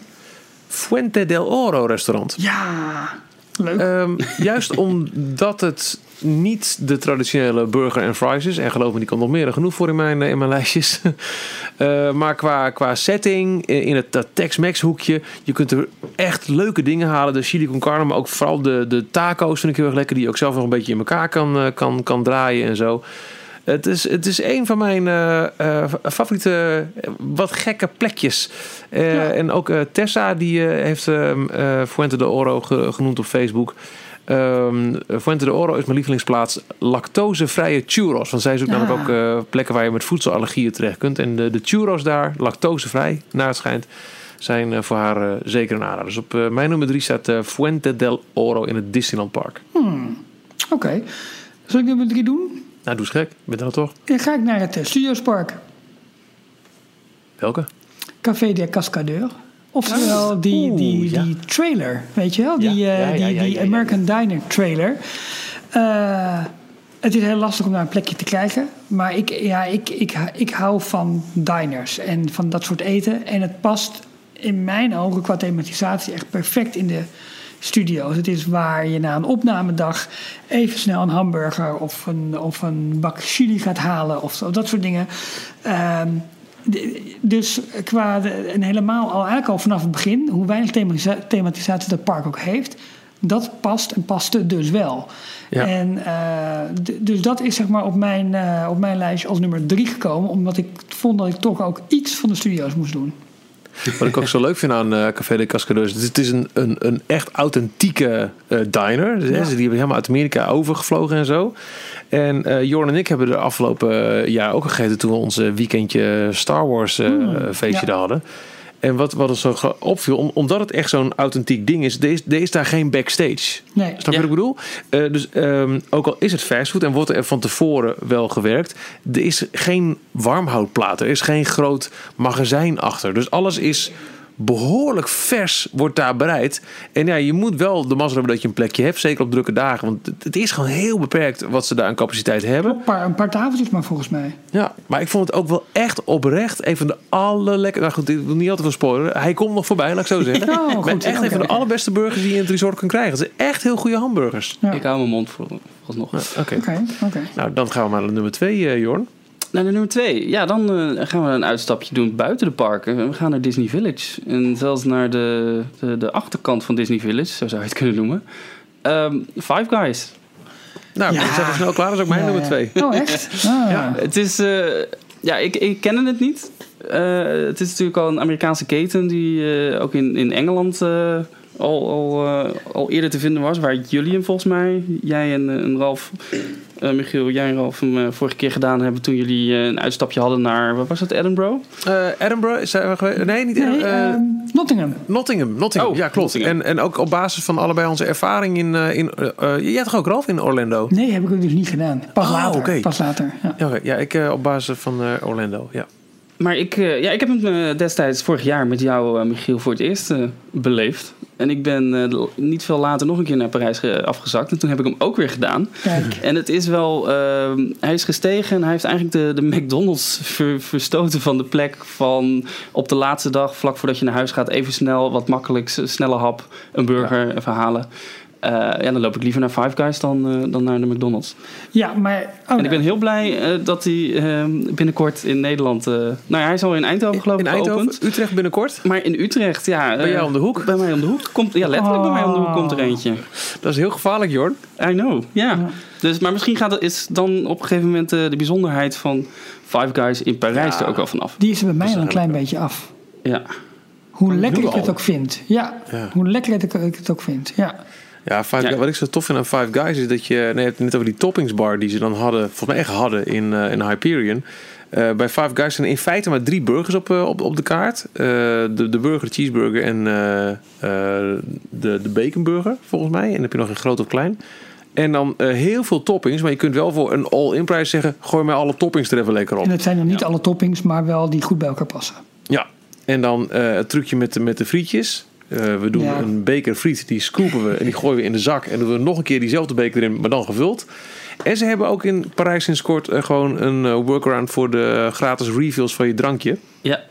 Fuente del Oro restaurant. Ja, leuk. Ehm, juist omdat het niet de traditionele burger en fries is. En geloof me, die komt nog meer dan genoeg voor in mijn, eh, in mijn lijstjes. Eh, maar qua, qua setting, in in het dat Tex-Mex hoekje. Je kunt er echt leuke dingen halen. De chili con carne, maar ook vooral de, de taco's vind ik heel erg lekker. Die je ook zelf nog een beetje in elkaar kan, eh, kan, kan draaien en zo. Het is, het is een van mijn eh, eh, favoriete, wat gekke plekjes. Eh, Ja. En ook Tessa, die heeft ehm, eh, Fuente de Oro ge- genoemd op Facebook. Ehm, Fuente de Oro is mijn lievelingsplaats. Lactosevrije churros. Want zij zoekt Ah. namelijk ook eh, plekken waar je met voedselallergieën terecht kunt. En de, de churros daar, lactosevrij, naar het schijnt, zijn voor haar zeker een aanrader. Dus op mijn nummer drie staat Fuente del Oro in het Disneyland Park. Oké. Zal ik nummer drie doen? Nou, doe eens gek. Ben dan toch? Dan ga ik naar het eh, Studiospark. Welke? Café de Cascadeur. Oftewel die, Oeh, die, ja. die trailer, weet je wel? Die, Ja, eh, ja, die, die American Diner trailer. Eh, het is heel lastig om daar een plekje te krijgen. Maar ik, ja, ik, ik, ik hou van diners en van dat soort eten. En het past in mijn ogen qua thematisatie echt perfect in de studio's. Het is waar je na een opnamedag even snel een hamburger of een, of een bak chili gaat halen of zo, dat soort dingen. Ehm, dus qua de, en helemaal al eigenlijk al vanaf het begin, hoe weinig thematisatie, thematisatie dat park ook heeft, dat past en paste dus wel. Ja. En eh, dus dat is zeg maar op mijn, eh, op mijn lijstje als nummer drie gekomen, omdat ik vond dat ik toch ook iets van de studio's moest doen. Wat ik ook zo leuk vind aan eh, Café de Cascadeurs. Het is- Het is een, een, een echt authentieke eh, diner. Dus, hè. Die hebben helemaal uit Amerika overgevlogen en zo. En eh Jorn en ik hebben er afgelopen jaar ook gegeten toen we ons weekendje Star Wars eh, feestje ja. daar hadden. En wat, wat ons zo opviel, om- omdat het echt zo'n authentiek ding is, er is, daar geen backstage. Nee. Snap je Ja. wat ik bedoel? Eh, dus ehm, ook al is het fastfood en wordt er van tevoren wel gewerkt, er is geen warmhoudplaat, er is geen groot magazijn achter. Dus alles is behoorlijk vers, wordt daar bereid. En ja, je moet wel de mazzel hebben dat je een plekje hebt, zeker op drukke dagen. Want het- is gewoon heel beperkt wat ze daar aan capaciteit hebben. Een paar, een paar tafeltjes maar volgens mij. Ja, maar ik vond het ook wel echt oprecht een van de allerlekker. Nou goed, ik wil niet altijd veel spoileren. Hij komt nog voorbij, laat ik zo zeggen. Oh, goed. maar echt een van de allerbeste burgers die je in het resort kan krijgen. Het zijn echt heel goede hamburgers. Ja. Ik hou mijn mond voor. Ja, Oké. Oké, oké. Nou, dan gaan we maar naar nummer twee, eh, Jorn. Naar de nummer twee. Ja, dan eh, gaan we een uitstapje doen buiten de parken. We gaan naar Disney Village. En zelfs naar de, de, de achterkant van Disney Village, zo zou je het kunnen noemen. Ehm, Five Guys. Nou, Ja. zijn we snel klaar. Dat is ook mijn Ja, nummer ja. twee. Oh, echt? Ah. Ja. Het is... eh, ja, ik, ik ken het niet. Eh, het is natuurlijk al een Amerikaanse keten die eh, ook in, in Engeland eh, al, al, eh, al eerder te vinden was. Waar jullie hem volgens mij, jij en, eh, en Ralf, eh, Michiel, jij en Ralf hem eh, vorige keer gedaan hebben toen jullie een uitstapje hadden naar, wat was het, Edinburgh? Eh, Edinburgh, zijn we geweest? Nee, niet Nee, Edinburgh. Nottingham. Nottingham, Nottingham. Oh, ja, klopt. Nottingham. En, en ook op basis van allebei onze ervaring in... eh, in jij toch ook, Ralf, in Orlando? Nee, heb ik ook dus niet gedaan. Pas Oh, later. oké. Pas later. Ja. Ja, oké. ja ik eh, op basis van eh, Orlando, ja. Maar ik, eh, ja, ik heb hem eh, destijds vorig jaar met jou, eh, Michiel, voor het eerst beleefd. En ik ben niet veel later nog een keer naar Parijs ge- afgezakt. En toen heb ik hem ook weer gedaan. Kijk. En het is wel, ehm, hij is gestegen en hij heeft eigenlijk de, de McDonald's ver- verstoten van de plek van op de laatste dag, vlak voordat je naar huis gaat, even snel, wat makkelijks, snelle hap, een burger even halen. Eh, ja, dan loop ik liever naar Five Guys dan, eh, dan naar de McDonald's. Ja, maar... Oh, en ik ben heel blij eh, dat hij ehm, binnenkort in Nederland... eh, nou ja, hij is al in Eindhoven geloof ik In Eindhoven, geopend. Utrecht binnenkort. Maar in Utrecht, ja... Bij jou om de hoek. Bij mij om de hoek. Komt, ja, letterlijk bij mij om de hoek komt er Oh. eentje. Dat is heel gevaarlijk, Jorn. I know, ja. Ja. Dus, maar misschien gaat het, is dan op een gegeven moment eh, de bijzonderheid van Five Guys in Parijs Ja. er ook wel vanaf. Die is er bij mij al een klein beetje af. Ja. Hoe lekker ik het ook vind. Ja, Ja. hoe lekker ik ik het ook vind. Ja. Ja, Five Ja. wat ik zo tof vind aan Five Guys is dat je... Nee, het net over die toppingsbar die ze dan hadden... Volgens mij echt hadden in, eh, in Hyperion. Eh, bij Five Guys zijn in feite maar drie burgers op, eh, op, op de kaart. Eh, de, de burger, de cheeseburger en eh, eh, de, de baconburger, volgens mij. En dan heb je nog een groot of klein. En dan eh, heel veel toppings. Maar je kunt wel voor een all-in prijs zeggen... gooi mij alle toppings er even lekker op. En het zijn nog niet Ja. alle toppings, maar wel die goed bij elkaar passen. Ja, en dan eh, het trucje met de, met de frietjes. Eh, we doen Ja. een beker friet, die scoopen we en die gooien we in de zak. En doen we nog een keer diezelfde beker erin, maar dan gevuld. En ze hebben ook in Parijs sinds kort eh, gewoon een eh, workaround voor de gratis refills van je drankje. Ja.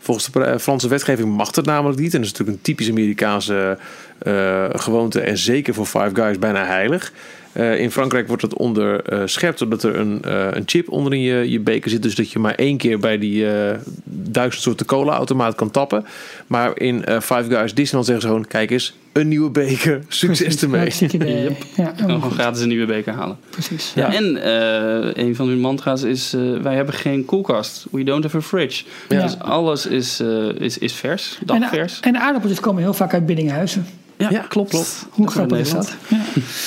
Volgens de Franse wetgeving mag dat namelijk niet. En dat is natuurlijk een typisch Amerikaanse eh, gewoonte. En zeker voor Five Guys bijna heilig. Eh, in Frankrijk wordt dat onderschept doordat er een, eh, een chip onder in je, je beker zit. Dus dat je maar één keer bij die eh, duizend soorten cola-automaat kan tappen. Maar in eh, Five Guys Disneyland zeggen ze gewoon... Kijk eens, een nieuwe beker. Succes ermee. Yep. Ja, Je kan gewoon goed. gratis een nieuwe beker halen. precies. Ja. Ja. En eh, een van hun mantra's is: eh, wij hebben geen koelkast. We don't have a fridge. Ja. Dus alles is, eh, is, is vers, En, dagvers. en de aardappeltjes komen heel vaak uit Biddinghuizen. Ja, Ja, klopt. klopt. Hoe Dat grappig in is dat? Ja.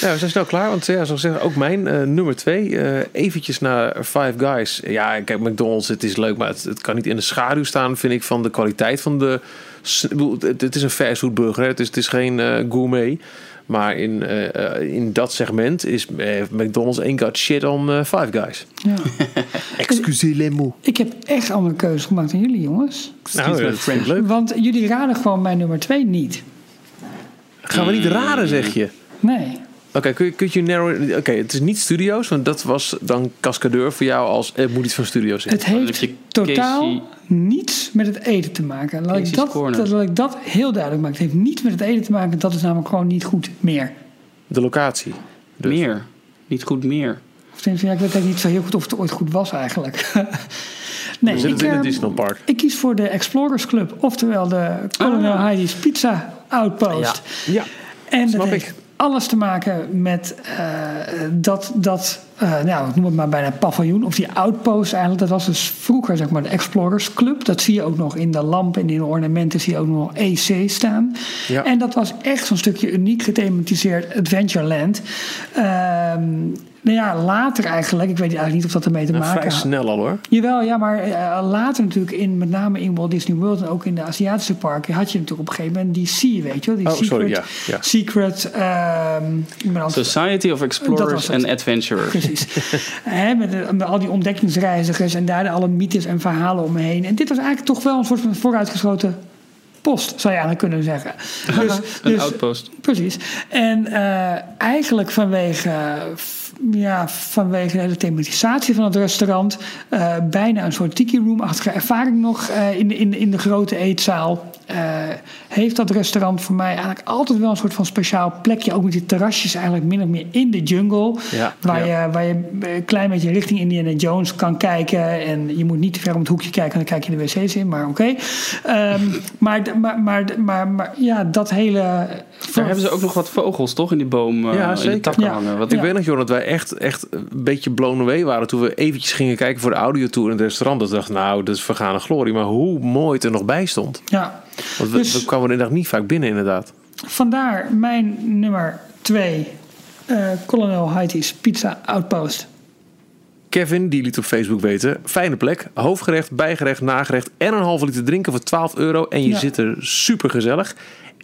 Ja, we zijn snel klaar. Want ja, zoals ik zeg, ook mijn eh, nummer twee. eh eventjes naar Five Guys. Ja, kijk, McDonald's, het is leuk. Maar het, het kan niet in de schaduw staan, vind ik, van de kwaliteit van de... Het, het is een fastfoodburger, hè. Het is, het is geen eh, gourmet. Maar in, in dat segment is McDonald's één got shit on eh, Five Guys. Ja. Excusez-les mots. Ik heb echt andere keuzes gemaakt dan jullie, jongens. Nou, dat vind ik French. leuk. Want jullie raden gewoon mijn nummer twee niet. Gaan we niet raden, zeg je? Nee. Oké, kun, je- kun je narrow... Oké, het is niet studio's, want dat was dan cascadeur voor jou als... Het moet iets van studio's zijn. Het dan heeft totaal Casey- niets met het eten te maken. Laat ik, dat, Corner. dat, laat ik dat heel duidelijk maken. Het heeft niets met het eten te maken. Dat is namelijk gewoon niet goed meer. De locatie. Dus. Meer. Niet goed meer. Of ja, ik weet niet zo heel goed of het ooit goed was eigenlijk. nee, We zitten in eh, het Disneyland Park. ik kies voor de Explorers Club. Oftewel de Colonel Ah. Heidi's Pizza Outpost. Ja. En dat Snap ik. alles te maken met eh, dat, dat eh, nou, ik noem het maar bijna paviljoen, of die outpost eigenlijk. Dat was dus vroeger zeg maar de Explorers Club. Dat zie je ook nog in de lampen en in de ornamenten zie je ook nog EC staan. Ja. En dat was echt zo'n stukje uniek gethematiseerd Adventureland. Ehm nou ja, later eigenlijk, ik weet eigenlijk niet of dat ermee te Nou, maken vrij had. snel al hoor. Jawel, ja, maar eh, later natuurlijk, in, met name in Walt Disney World en ook in de Aziatische parken, had je natuurlijk op een gegeven moment die Sea, weet je wel? Die Oh, secret, sorry, ja, ja. secret ehm, Society of Explorers and Adventurers. Precies. Hè, met, met al die ontdekkingsreizigers en daar alle mythes en verhalen omheen. En dit was eigenlijk toch wel een soort van vooruitgeschoten post, zou je eigenlijk kunnen zeggen. Dus, Een dus- outpost. Precies. En eh, eigenlijk vanwege, ja, vanwege de hele thematisatie van het restaurant, eh, bijna een soort tiki room-achtige ervaring nog eh, in, in, in de grote eetzaal. Eh, heeft dat restaurant voor mij eigenlijk altijd wel een soort van speciaal plekje. Ook met die terrasjes eigenlijk min of meer in de jungle. Ja, waar, ja. Je, waar je een klein beetje richting Indiana Jones kan kijken. En je moet niet te ver om het hoekje kijken, dan kijk je de wc's in. Maar oké. Ehm, maar, maar, maar, maar, maar ja, dat hele... Daar hebben ze ook nog wat vogels, toch? In die boom, eh, Ja, in de takken Ja. hangen. Wat Ik weet nog, Johan, dat wij echt, echt een beetje blown away waren toen we eventjes gingen kijken voor de audiotour in het restaurant. Dat we dachten, nou, dat is vergane glorie. Maar hoe mooi het er nog bij stond. Ja, Want we, Dus- we kwamen er inderdaad niet vaak binnen, inderdaad. vandaar mijn nummer twee. eh Colonel Heidi's Pizza Outpost. Kevin, die liet op Facebook weten, fijne plek, hoofdgerecht, bijgerecht, nagerecht en een halve liter drinken voor 12 euro. En je Ja. zit er super gezellig.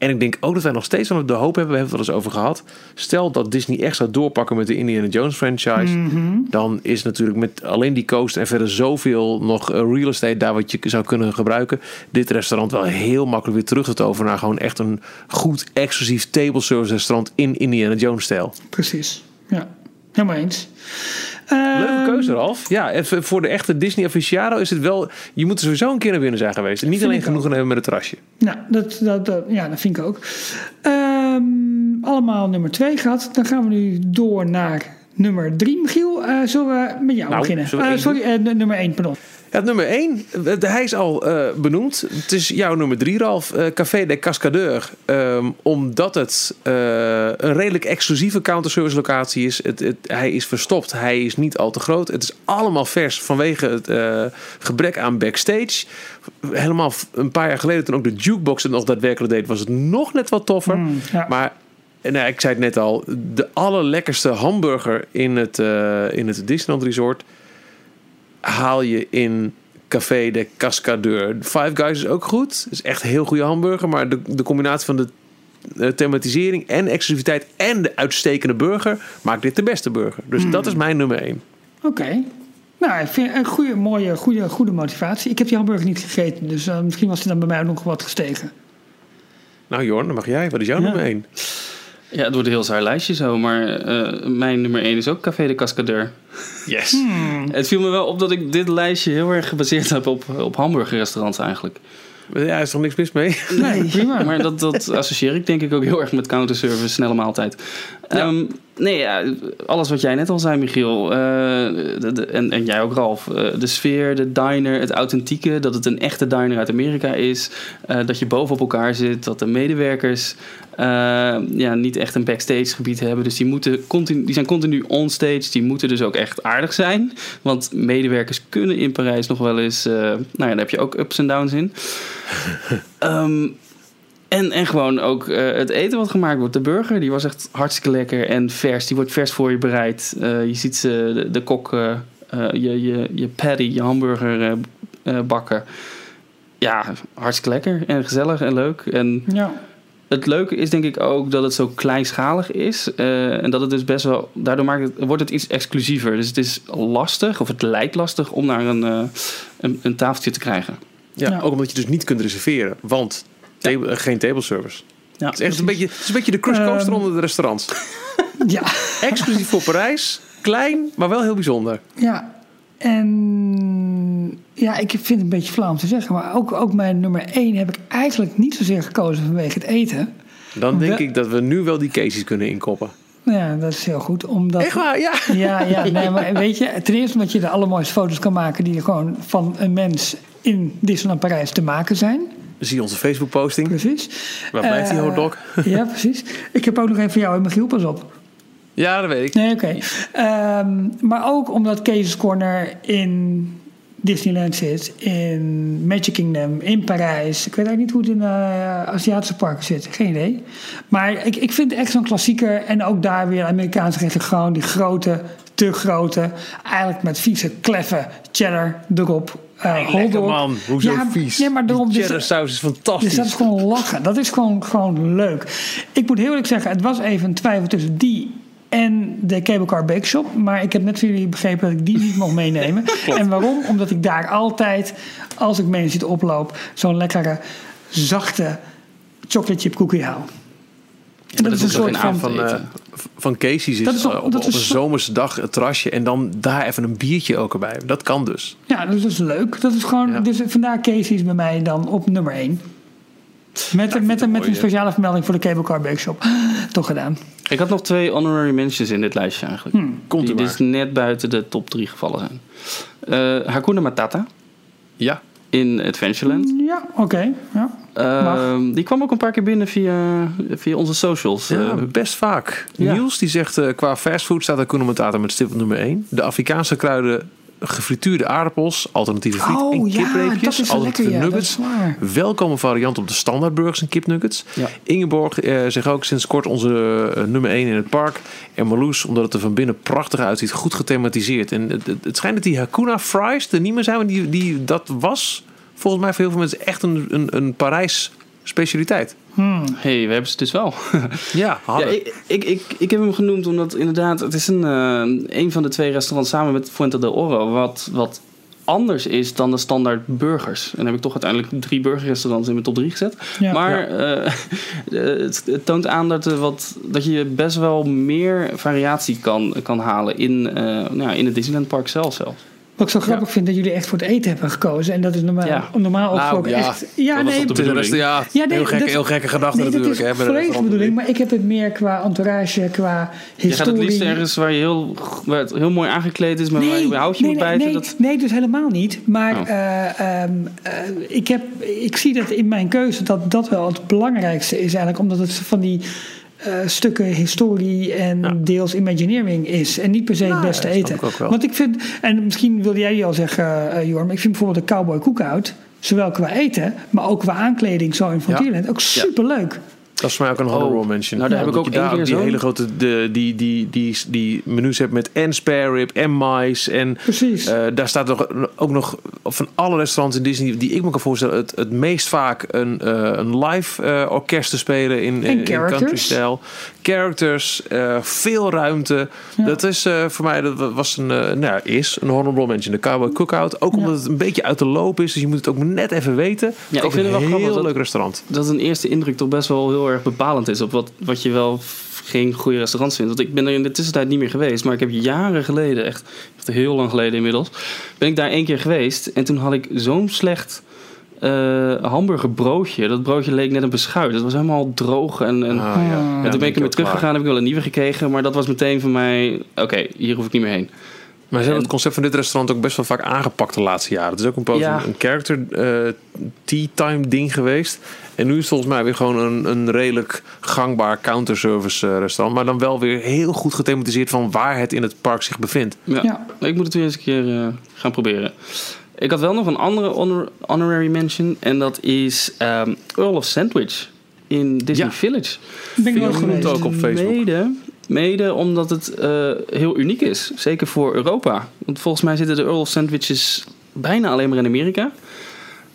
En ik denk ook dat wij nog steeds aan de hoop hebben, we hebben het wel eens over gehad. Stel dat Disney echt zou doorpakken met de Indiana Jones franchise. Mhm. Dan is natuurlijk met alleen die coast en verder zoveel nog eh, real estate daar wat je zou kunnen gebruiken. Dit restaurant wel heel makkelijk weer terug te toveren naar gewoon echt een goed exclusief table service restaurant in Indiana Jones stijl. Precies. Ja, helemaal eens. Leuke keuze, Ralf. Ja, even voor de echte Disney aficionado is het wel... Je moet er sowieso een keer naar binnen zijn geweest. En niet alleen genoegen hebben met het terrasje. Nou, dat, dat, dat- ja, dat vind ik ook. Ehm, allemaal nummer 2 gehad. Dan gaan we nu door naar nummer 3. Michiel, uh, zullen we met jou Nou, beginnen? Uh, één sorry, eh, nummer 1, pardon. Ja, nummer 1, hij is al eh, benoemd. Het is jouw nummer 3, Ralf. eh, Café de Cascadeur. Ehm, omdat het eh, een redelijk exclusieve counterservice locatie is. Het, het, hij is verstopt. Hij is niet al te groot. Het is allemaal vers vanwege het eh, gebrek aan backstage. Helemaal een paar jaar geleden, toen ook de jukebox het nog daadwerkelijk deed, was het nog net wat toffer. Mm, ja. Maar en nou, ik zei het net al, de allerlekkerste hamburger in het, eh, in het Disneyland Resort haal je in Café de Cascadeur. Five Guys is ook goed. Het is echt een heel goede hamburger. Maar de, de combinatie van de eh, thematisering en exclusiviteit en de uitstekende burger maakt dit de beste burger. Dus dat is mijn nummer 1. Oké. Nou, ik vind een goede, mooie, goede, goede motivatie. Ik heb die hamburger niet gegeten, dus eh, misschien was die dan bij mij ook nog wat gestegen. Nou Jorn, dan mag jij. Wat is jouw Ja. nummer 1? Ja, het wordt een heel saai lijstje zo, maar eh, mijn nummer 1 is ook Café de Cascadeur. Yes. Het viel me wel op dat ik dit lijstje heel erg gebaseerd heb op, op hamburgerrestaurants eigenlijk. Ja, er is toch niks mis mee? Nee, prima. Maar dat, dat associeer ik denk ik ook heel erg met counterservice, snelle maaltijd. Ehm, nee, ja, alles wat jij net al zei, Michiel. eh, de- de- en, en jij ook, Ralf. eh, de sfeer, de diner, het authentieke. Dat het een echte diner uit Amerika is. eh, dat je bovenop elkaar zit. Dat de medewerkers ja, niet echt een backstage gebied hebben. Dus die, moeten continu, die zijn continu onstage. Die moeten dus ook echt aardig zijn. Want medewerkers kunnen in Parijs nog wel eens... nou ja, daar heb je ook ups en downs in. Ehm, en, en gewoon ook eh, het eten wat gemaakt wordt. De burger, die was echt hartstikke lekker en vers. Die wordt vers voor je bereid. Eh, je ziet ze, de, de kok, eh, je, je, je patty, je hamburger bakken. Ja, hartstikke lekker en gezellig en leuk. En Ja. het leuke is denk ik ook dat het zo kleinschalig is. eh, en dat het dus best wel... Daardoor maakt het, wordt het iets exclusiever. Dus het is lastig, of het lijkt lastig... om naar een, eh, een, een tafeltje te krijgen. Ja, Ja. ook omdat je dus niet kunt reserveren. Want table- eh, geen table service. Ja, Het is echt een beetje, het is een beetje de coaster Ehm. onder de restaurants. Ja. Exclusief voor Parijs. Klein, maar wel heel bijzonder. Ja, en ja, ik vind het een beetje flauw om te zeggen, maar ook, ook mijn nummer 1 heb ik eigenlijk niet zozeer gekozen vanwege het eten. Dan denk ik dat we nu wel die cases kunnen inkoppen. Nou ja, dat is heel goed, omdat... Echt waar, ja. Ja, ja, nee, maar weet je, ten eerste omdat je de allermooiste foto's kan maken die gewoon van een mens in Disneyland Parijs te maken zijn. Zie onze Facebook posting. Precies. Waar blijft die Eh, hotdog? Ja, precies. Ik heb ook nog even voor jou Michiel, pas op. Ja, dat weet ik. Nee, oké. Ehm, maar ook omdat Cases Corner in Disneyland zit, in Magic Kingdom, in Parijs. Ik weet eigenlijk niet hoe het in de Aziatische parken zit. Geen idee. Maar ik, ik vind het echt zo'n klassieker. En ook daar weer Amerikaanse gerechten. Gewoon die grote, te grote. Eigenlijk met vieze, kleffe cheddar erop. Lekker hotdog. man, hoezo Ja, vies? Nee, maar daarom... Die dus- is dus fantastisch. dat is gewoon lachen. Dat is gewoon, gewoon leuk. Ik moet heel eerlijk zeggen, het was even een twijfel tussen die en de Cable Car Bake Shop. Maar ik heb net van jullie begrepen dat ik die niet mocht meenemen. en waarom? Omdat ik daar altijd, als ik mee zit oploop, zo'n lekkere, zachte chocolate chip cookie dat is een soort van... van, eh, van Casey's is, Dat is toch- eh, op, dat op is een zo- zomerse dag het terrasje en dan daar even een biertje ook erbij. Dat kan dus. Ja, dus dat is leuk. Dat is gewoon, Ja. dus vandaar Casey's bij mij dan op nummer 1. Met, met, met, een met een mooie. speciale vermelding voor de Cable Car Bake Shop. Toch gedaan. Ik had nog twee honorary mentions in dit lijstje eigenlijk. Komt die dus net buiten de top 3 gevallen zijn. Eh Hakuna Matata Ja. in Adventureland. Ja, oké. Ja. Ehm, die kwam ook een paar keer binnen via, via onze socials. Ja, Eh, best vaak. ja. Niels die zegt eh, qua fastfood staat Hakuna Matata met stip op nummer 1. De Afrikaanse kruiden, gefrituurde aardappels, alternatieve friet Oh, en ja, kipreepjes, wel alternatieve lekker, ja, nuggets. Welkome variant op de standaardburgers en kipnuggets. Ja. Ingeborg eh, zegt ook sinds kort onze nummer 1 in het park. En Marloes, omdat het er van binnen prachtig uitziet, goed gethematiseerd. En het, het, het schijnt dat die Hakuna fries er niet meer zijn, maar die, die, dat was volgens mij voor heel veel mensen echt een, een, een Parijs specialiteit. hey, we hebben ze dus wel. Ja, ja, hadden. ik, ik, ik, ik heb hem genoemd omdat inderdaad, het is een, eh, een van de twee restaurants samen met Fuente del Oro, wat, wat anders is dan de standaard burgers. En dan heb ik toch uiteindelijk drie burgerrestaurants in mijn top 3 gezet. Ja. maar eh, het, het toont aan dat, er wat, dat je best wel meer variatie kan, kan halen in, eh, nou ja, in het Disneyland Park zelf zelf. Wat ik zo grappig vind dat jullie echt voor het eten hebben gekozen. En dat is normaal, Ja. normaal ook Nou, voor ja, echt... Ja, dat nee, de bedoeling. Ja, Ja, nee, heel, gekke, dat- heel gekke gedachte nee, dat natuurlijk. is hè, volledig de bedoeling. Maar ik heb het meer qua entourage, qua Je gaat het liefst historie. ergens waar, je heel, waar het heel mooi aangekleed is, maar waar je houtje nee, moet nee, bijten. nee, dat... nee, dus helemaal niet. Maar Oh. eh, ehm, eh, ik, heb, ik zie dat in mijn keuze dat dat wel het belangrijkste is eigenlijk. Omdat het van die eh, stukken historie en Ja. deels imagineering is. En niet per se Nou, het beste eten. ik. Want ik vind, en misschien wilde jij die al zeggen, eh Jorm. Ik vind bijvoorbeeld de Cowboy Cookout, zowel qua eten, maar ook qua aankleding zo in Frontierland, ook superleuk. Dat is voor mij ook een honorable mention. nou, daar heb ik ook één daar keer die hele grote de, die, die, die, die menus hebt met en spare rib en mais. En Precies. eh, daar staat nog, ook nog van alle restaurants in Disney die ik me kan voorstellen het, het meest vaak een, eh, een live eh, orkest te spelen in, in, country stijl. Characters, veel ruimte. Dat is voor mij dat was een, nou ja, is een honorable mention. De Cowboy Cookout. Ook omdat het een beetje uit de loop is, dus je moet het ook net even weten. Ja, ik vind het wel een heel leuk restaurant. dat een eerste indruk toch best wel heel erg bepalend is op wat, wat je wel geen goede restaurants vindt. Want ik ben er in de tussentijd niet meer geweest, maar ik heb jaren geleden, echt, echt heel lang geleden inmiddels, ben ik daar één keer geweest en toen had ik zo'n slecht eh, hamburgerbroodje. Dat broodje leek net een beschuit. Het was helemaal droog en, en, Ah, ja. en toen ben ik ermee teruggegaan, heb ik wel een nieuwe gekregen, maar dat was meteen voor mij, oké, hier hoef ik niet meer heen. Maar ze hebben En- het concept van dit restaurant ook best wel vaak aangepakt de laatste jaren. Het is ook een poos Ja. een, character eh, tea time ding geweest. En nu is het volgens mij weer gewoon een, een redelijk gangbaar counterservice eh, restaurant. Maar dan wel weer heel goed gethematiseerd van waar het in het park zich bevindt. Ja. Ja. Ik moet het weer eens een keer eh, gaan proberen. Ik had wel nog een andere honor- honorary mention. En dat is ehm, Earl of Sandwich in Disney Ja. Village. ben ik ook genoemd ook op Facebook. Mede, mede omdat het eh, heel uniek is. Zeker voor Europa. Want volgens mij zitten de Earl of Sandwiches bijna alleen maar in Amerika.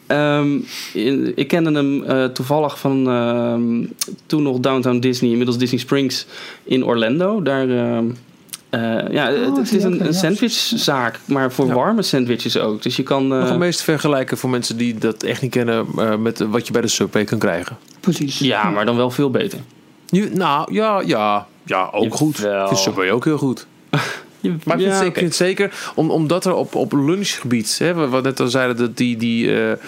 Ehm, in- ik kende hem eh, toevallig van ehm, toen nog Downtown Disney, inmiddels Disney Springs in Orlando. Daar, ehm, eh, ja, het, het is een, een sandwichzaak, maar voor Ja. warme sandwiches ook. Dus je kan. eh, Nog een meest vergelijken voor mensen die dat echt niet kennen eh, met wat je bij de Subway kan krijgen. Precies. ja, maar dan wel veel beter. Nu, nou, ja, ja, ja, ook goed. Ik Jawel. vind Subway ook heel goed. Je- Maar ik vind, ja, het zeker, oké. ik vind het zeker om, omdat er op, op lunchgebied, hè, wat we net al zeiden, dat die, die, eh, eh,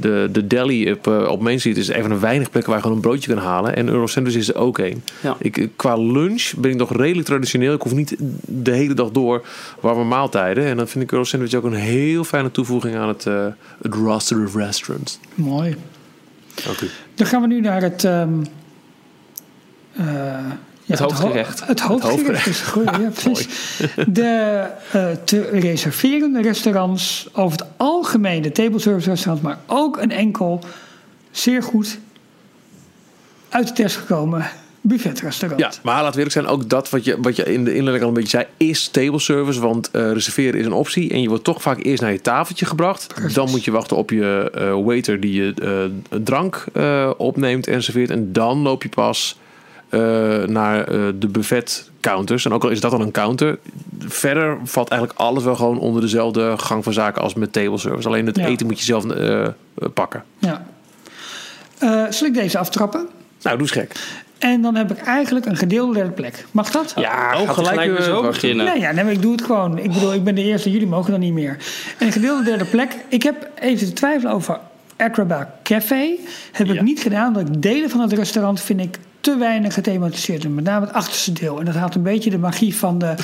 de, de deli op, eh, op Main Street is een van de weinig plekken waar je gewoon een broodje kan halen. En Euro Sandwich is er ook een. Ja. Ik, qua lunch ben ik nog redelijk traditioneel. Ik hoef niet de hele dag door warme maaltijden. En dan vind ik Euro Sandwich ook een heel fijne toevoeging aan het, eh, het roster of restaurants. Mooi. Dank u. Dan gaan we nu naar het... ehm, eh, Het hoofdgerecht. ho- Het hoofdgerecht is goed, ja, precies. De eh, te reserveren restaurants, over het algemeen de table service restaurants, maar ook een enkel zeer goed uit de test gekomen buffetrestaurant. Ja, maar we eerlijk zijn, ook dat wat je, wat je in de inleiding al een beetje zei, is table service. Want eh, reserveren is een optie en je wordt toch vaak eerst naar je tafeltje gebracht. Dan moet je wachten op je eh, waiter die je drank opneemt en serveert. En dan loop je pas naar eh, de buffet counters. En ook al is dat dan een counter, verder valt eigenlijk alles wel gewoon onder dezelfde gang van zaken als met table service. Alleen het Ja. eten moet je zelf eh, eh, pakken. Ja. Eh, zal ik deze aftrappen? Nou, doe eens gek. En dan heb ik eigenlijk een gedeelde derde plek. Mag dat? Ja, Oh, gaat gelijk, gelijk, weer eh, zo beginnen. Nee, ja, nee, maar ik doe het gewoon. Ik bedoel, ik ben de eerste, jullie mogen dan niet meer. En een gedeelde derde plek. Ik heb even te twijfelen over Acrobat Café. Heb Ja. ik niet gedaan, omdat ik delen van het restaurant vind ik te weinig gethematiseerd. En met name het achterste deel. En dat haalt een beetje de magie van de,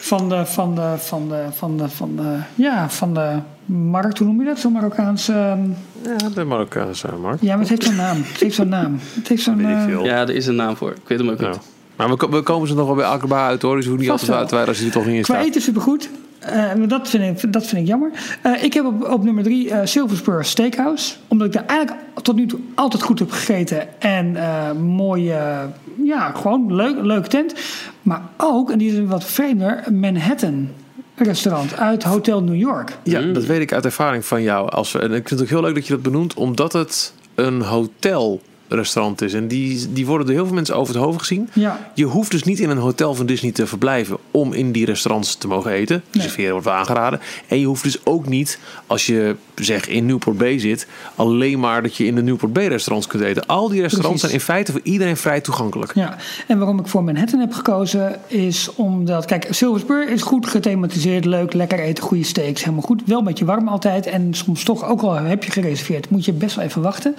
van de, van de, van de, van de, van de, ja, van de markt. Hoe noem je dat? Zo'n Marokkaanse... ehm, Ja, de Marokkaanse markt. Ja, maar het heeft zo'n naam. Het heeft zo'n naam. Het heeft zo'n... Eh. Ja, er is een naam voor. Ik weet hem ook niet. Maar we, ko- we komen ze nog wel bij Akaba uit hoor. Dus hoeft niet altijd uit wijden als je er toch niet in Qua staat. eten supergoed. Eh, maar dat, vind ik, dat vind ik jammer. Eh, ik heb op, op nummer drie eh Silver Spur Steakhouse. Omdat ik daar eigenlijk tot nu toe altijd goed heb gegeten. En eh mooi, eh, ja, gewoon leuk, leuk tent. Maar ook, en die is wat vreemder, Manhattan restaurant uit Hotel New York. Ja, Mm. dat weet ik uit ervaring van jou. Als we, en ik vind het ook heel leuk dat je dat benoemt. Omdat het een hotel restaurant is. En die, die worden door heel veel mensen over het hoofd gezien. Ja, Je hoeft dus niet in een hotel van Disney te verblijven om in die restaurants te mogen eten. Nee. Serveren wordt wel aangeraden. En je hoeft dus ook niet, als je zeg in Newport Bay zit, alleen maar dat je in de Newport Bay restaurants kunt eten. Al die restaurants Precies. zijn in feite voor iedereen vrij toegankelijk. ja. En waarom ik voor Manhattan heb gekozen is omdat... Kijk, Silver Spur is goed gethematiseerd, leuk, lekker eten, goede steaks, helemaal goed. Wel een beetje warm altijd en soms toch, ook al heb je gereserveerd, moet je best wel even wachten.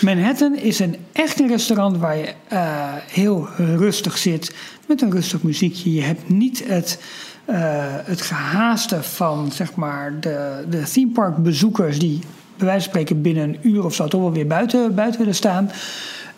Manhattan is een echt een restaurant waar je eh, heel rustig zit, met een rustig muziekje. Je hebt niet het... eh, het gehaaste van zeg maar, de, de theme park bezoekers die bij wijze van spreken binnen een uur of zo toch wel weer buiten, buiten willen staan.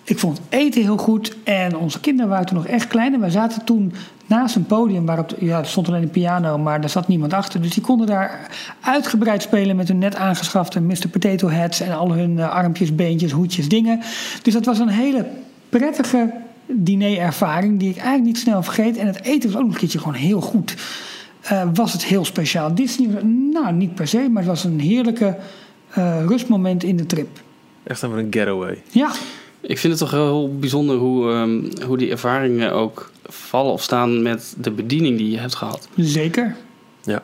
Ik vond het eten heel goed en onze kinderen waren toen nog echt klein. En wij zaten toen naast een podium waarop, ja, er stond alleen een piano, maar er zat niemand achter. Dus die konden daar uitgebreid spelen met hun net aangeschafte Mr. Potato Heads en al hun eh, armpjes, beentjes, hoedjes, dingen. Dus dat was een hele prettige dinerervaring die ik eigenlijk niet snel vergeet. En het eten was ook een keertje gewoon heel goed. Eh, was het heel speciaal. Disney, nou niet per se, maar het was een heerlijke eh, rustmoment in de trip. Echt even een getaway. Ja, Ik vind het toch heel bijzonder hoe, ehm, hoe die ervaringen ook vallen of staan met de bediening die je hebt gehad. zeker.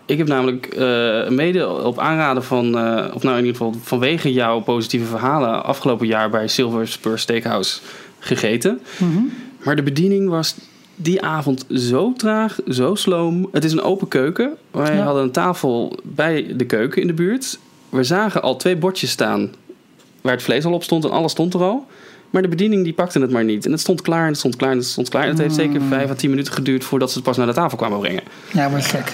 Ik heb namelijk eh, mede op aanraden van, eh, of nou in ieder geval vanwege jouw positieve verhalen afgelopen jaar bij Silver Spur Steakhouse gegeten. Mhm. Maar de bediening was die avond zo traag, zo sloom. Het is een open keuken. Wij Ja. hadden een tafel bij de keuken in de buurt. We zagen al twee bordjes staan waar het vlees al op stond en alles stond er al. Maar de bediening die pakte het maar niet. En het stond klaar en het stond klaar en het stond klaar. En het heeft zeker Mm. vijf à tien minuten geduurd voordat ze het pas naar de tafel kwamen brengen. Ja, maar gek.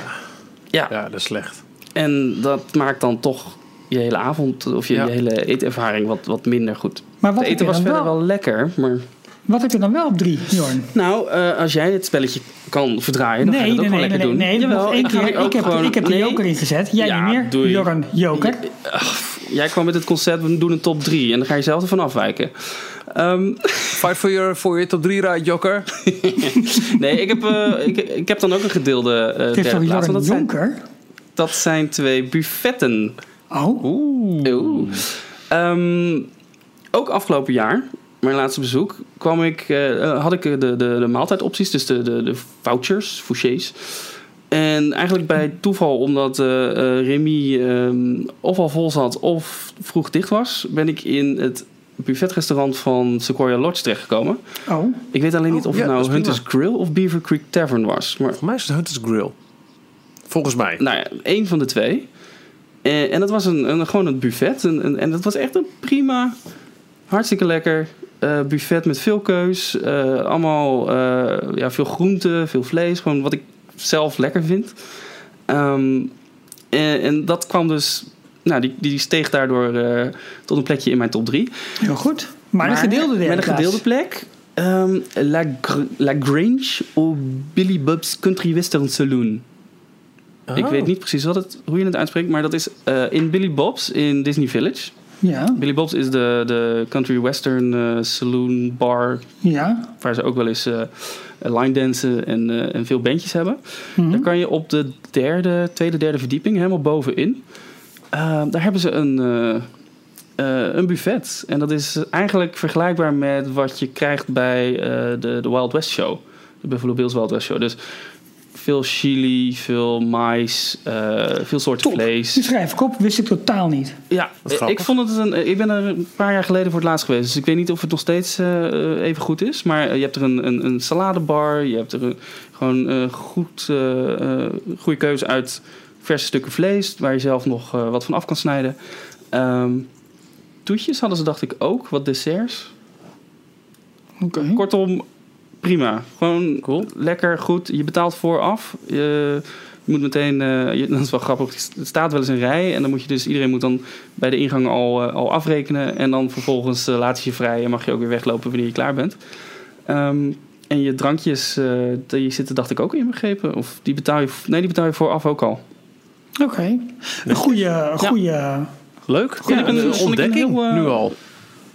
Ja, Ja, dat is slecht. en dat maakt dan toch je hele avond of je, Ja. je hele eetervaring wat, wat minder goed. Maar wat het eten was verder wel, wel lekker, maar... wat heb je dan wel op drie, Jorn? Nou, eh, als jij het spelletje kan verdraaien, dan ga je Nee, dat nee, ook nee, nee, lekker nee, doen. nee, nog één ga keer. ook Ik heb, gewoon- ik heb de nee. joker ingezet. Jij Ja, niet meer. doei. Jorn, joker. Ach, jij kwam met het concept, we doen een top 3 en dan ga je zelf ervan afwijken. Ehm, Fight for your, for your top 3 ride, Joker. nee, ik heb, eh, ik, ik heb dan ook een gedeelde eh is derde plaats. Jorn dat, zijn, Jonker? dat zijn twee buffetten. Oh, Oeh. Ehm, ook afgelopen jaar, mijn laatste bezoek, kwam ik, eh, had ik de, de, de maaltijdopties, dus de, de, de vouchers, fouchés. En eigenlijk bij toeval, omdat eh eh, Remy ehm, of al vol zat of vroeg dicht was, ben ik in het buffetrestaurant van Sequoia Lodge terechtgekomen. oh. Ik weet alleen niet Oh, of het nou. Hunter's Grill of Beaver Creek Tavern was. Maar Voor mij is het Hunter's Grill. Volgens mij. nou ja, één van de twee. En, en dat was een, een, gewoon een buffet. En, en, en dat was echt een prima, hartstikke lekker eh, buffet met veel keus. Eh, allemaal eh, ja, veel groenten, veel vlees. Gewoon wat ik zelf lekker vind. Ehm, en, en dat kwam dus... Nou, die, die steeg daardoor eh, tot een plekje in mijn top 3. Heel goed. Maar, de gedeelde derde Met een gedeelde plek. ehm, La, Gr- La Grange au Billy Bob's Country Western Saloon. Ik Oh. weet niet precies wat het, hoe je het uitspreekt, maar dat is eh, in Billy Bob's in Disney Village. Ja, Billy Bob's is de, de country western eh, saloon bar ja. waar ze ook wel eens eh, line dansen en, eh, en veel bandjes hebben. Mhm. Daar kan je op de derde, tweede, derde verdieping, helemaal bovenin, eh, daar hebben ze een, eh, eh, een buffet. En dat is eigenlijk vergelijkbaar met wat je krijgt bij eh, de, de Wild West Show. De Buffalo Bills Wild West Show. Dus veel chili, veel mais, eh, veel soorten Top. vlees. Die schrijf ik op, wist ik totaal niet. Ja, ik vond het een. Ik ben er een paar jaar geleden voor het laatst geweest. Dus ik weet niet of het nog steeds eh, eh, even goed is. Maar je hebt er een, een, een saladebar. Je hebt er een, gewoon eh, goed, goede keuze uit verse stukken vlees. Waar je zelf nog eh, wat van af kan snijden. Ehm, toetjes hadden ze, dacht ik, ook. Wat desserts. Oké. Kortom, prima. Gewoon Cool. lekker, goed. Je betaalt vooraf. Je, je moet meteen, eh, je, dat is wel grappig, er staat wel eens een rij. En dan moet je dus, iedereen moet dan bij de ingang al, eh, al afrekenen. En dan vervolgens eh, laat je je vrij en mag je ook weer weglopen wanneer je klaar bent. Ehm, en je drankjes, eh, die zitten dacht ik ook inbegrepen. Of die betaal je, nee, die betaal je vooraf ook al. Oké. Een goede, een goede... Leuk. Ja, een- ontdekking heel, nu al.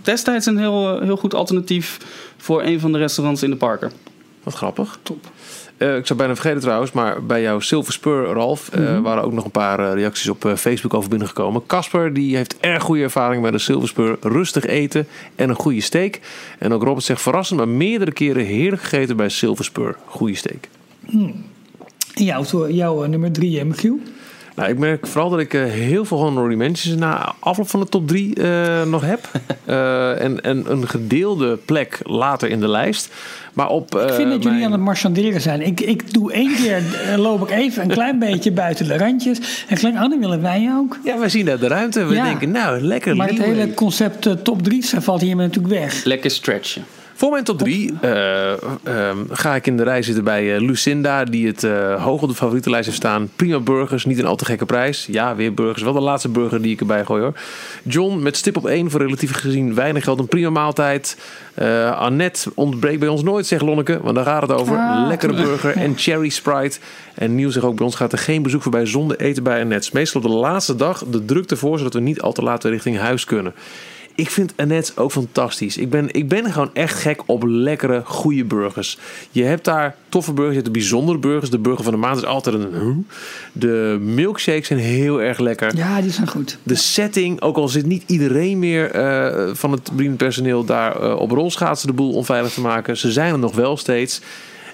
Destijds een heel, eh, heel goed alternatief voor een van de restaurants in de parken. Wat grappig. Top. Eh, ik zou bijna vergeten trouwens, maar bij jouw Silver Spur, Ralf, eh, Mhm. waren ook nog een paar reacties op eh, Facebook over binnengekomen. Casper, die heeft erg goede ervaring met een Silver Spur. Rustig eten en een goede steak. En ook Robert zegt verrassend, maar meerdere keren heerlijk gegeten bij Silver Spur. Goede steak. En jouw, jouw nummer drie, hè, Michiel? Nou, ik merk vooral dat ik eh, heel veel honorary mentions na afloop van de top 3 nog heb. Eh, en, en een gedeelde plek later in de lijst. Maar op, Ik vind eh, dat jullie mijn- aan het marchanderen zijn. Ik, ik doe één keer, eh, loop ik even een klein beetje buiten de randjes. En gelijk, oh, dan willen wij ook. Ja, wij zien daar de ruimte. We Ja. denken, nou, lekker Maar het hele concept eh, top 3 valt hiermee natuurlijk weg. Lekker stretchen. Voor mijn top 3 ga ik in de rij zitten bij eh, Lucinda, die het eh, hoog op de favorietenlijst heeft staan. Prima burgers, niet een al te gekke prijs. Ja, weer burgers. Wel de laatste burger die ik erbij gooi hoor. John met stip op 1 voor relatief gezien weinig geld. Een prima maaltijd. Eh, Annette ontbreekt bij ons nooit, zegt Lonneke. Want daar gaat het over. Ah. Lekkere burger en cherry sprite. En Nieuw zegt ook bij ons gaat er geen bezoek voorbij zonder eten bij Annette. Meestal op de laatste dag de druk ervoor, zodat we niet al te laat weer richting huis kunnen. Ik vind Annette ook fantastisch. Ik ben, ik ben gewoon echt gek op lekkere, goede burgers. Je hebt daar toffe burgers, je hebt de bijzondere burgers. De burger van de maand is altijd een... De milkshakes zijn heel erg lekker. Ja, die zijn goed. De setting, ook al zit niet iedereen meer eh, van het personeel daar eh, op rolschaatsen de boel onveilig te maken. Ze zijn er nog wel steeds.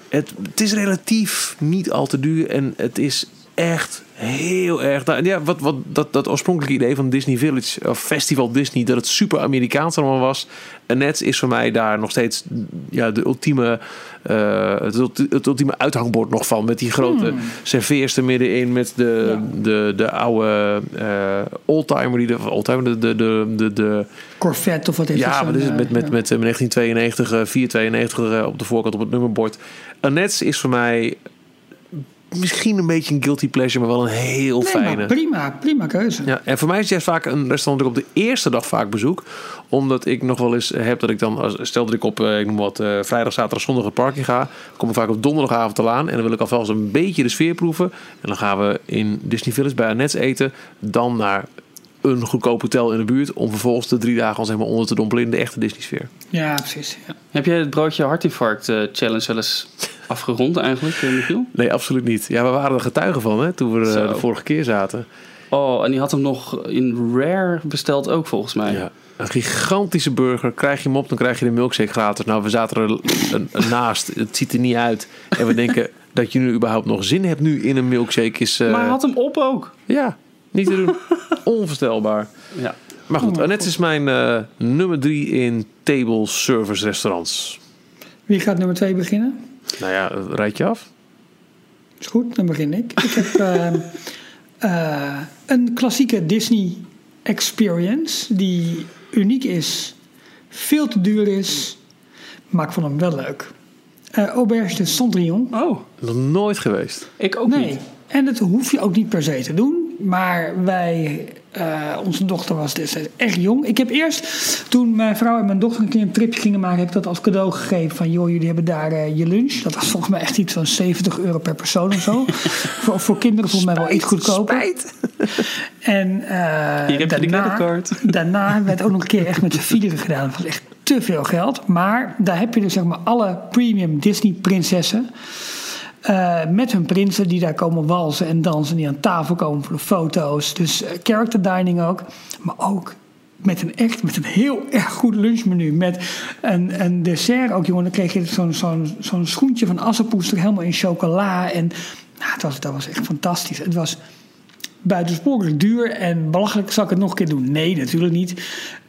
Het, het is relatief niet al te duur en het is echt heel erg. nou, ja, wat, wat, dat, dat oorspronkelijke idee van Disney Village of Festival Disney, dat het super Amerikaans allemaal was. Annette is voor mij daar nog steeds ja, de ultieme, eh, het, ulti- het ultieme uithangbord nog van. Met die grote serveers er middenin, met de, Ja. de, de oude oldtimer, die de, oldtimer, de, de, de, de, de Corvette of wat is ja, dat? wat is het met, eh, met, ja. met eh, 1992, eh, 492 eh, op de voorkant op het nummerbord. Annette is voor mij misschien een beetje een guilty pleasure, maar wel een heel Nee, fijne. maar prima, prima keuze. Ja, en voor mij is het juist vaak een restaurant dat ik op de eerste dag vaak bezoek. Omdat ik nog wel eens heb dat ik dan, als- stel dat ik op eh, ik noem wat, eh, vrijdag, zaterdag, zondag het parkje ga. Kom ik vaak op donderdagavond te laan. En dan wil ik alvast een beetje de sfeer proeven. En dan gaan we in Disney Village bij Annette eten. Dan naar een goedkoop hotel in de buurt. Om vervolgens de drie dagen ons helemaal onder te dompelen in de echte Disney sfeer. Ja, precies. Ja. Heb jij het broodje hartinfarct eh, challenge wel eens afgerond eigenlijk, eh, Michiel? Nee, absoluut niet. Ja, we waren er getuigen van hè, toen we eh, de vorige keer zaten. Oh, en die had hem nog in Rare besteld ook volgens mij. Ja. Een gigantische burger. Krijg je hem op, dan krijg je de milkshake gratis. Nou, we zaten er naast. Het ziet er niet uit. En we denken dat je nu überhaupt nog zin hebt nu in een milkshake. Is, Maar hij had hem op ook. Ja, niet te doen. Onvoorstelbaar. Ja. Maar goed, Annette is mijn eh, nummer drie in table service restaurants. Wie gaat nummer 2 beginnen? Nou ja, rijd je af? Is goed, dan begin ik. Ik heb eh, eh, een klassieke Disney experience die uniek is, veel te duur is, maar ik vond hem wel leuk. Eh Auberge de Cendrillon. Oh, Nog nooit geweest. ik ook Nee, niet. en dat hoef je ook niet per se te doen. Maar wij, eh, onze dochter was destijds echt jong. Ik heb eerst, toen mijn vrouw en mijn dochter een keer een tripje gingen maken, heb ik dat als cadeau gegeven. Van joh, jullie hebben daar eh, je lunch. Dat was volgens mij echt iets van 70 euro per persoon of zo. voor, voor kinderen volgens mij wel iets goedkoper. En eh, Hier heb je de daarna, creditcard. daarna werd ook nog een keer echt met z'n vieren gedaan. Dat was echt te veel geld. Maar daar heb je dus zeg maar alle premium Disney prinsessen. Eh, met hun prinsen die daar komen walsen en dansen. Die aan tafel komen voor de foto's. Dus eh, character dining ook. Maar ook met een echt, met een heel erg goed lunchmenu. Met een, dessert ook, jongen. Dan kreeg je zo'n schoentje van assenpoester helemaal in chocola. En nou, dat was echt fantastisch. Het was buitensporig duur en belachelijk. Zal ik het nog een keer doen? Nee, natuurlijk niet.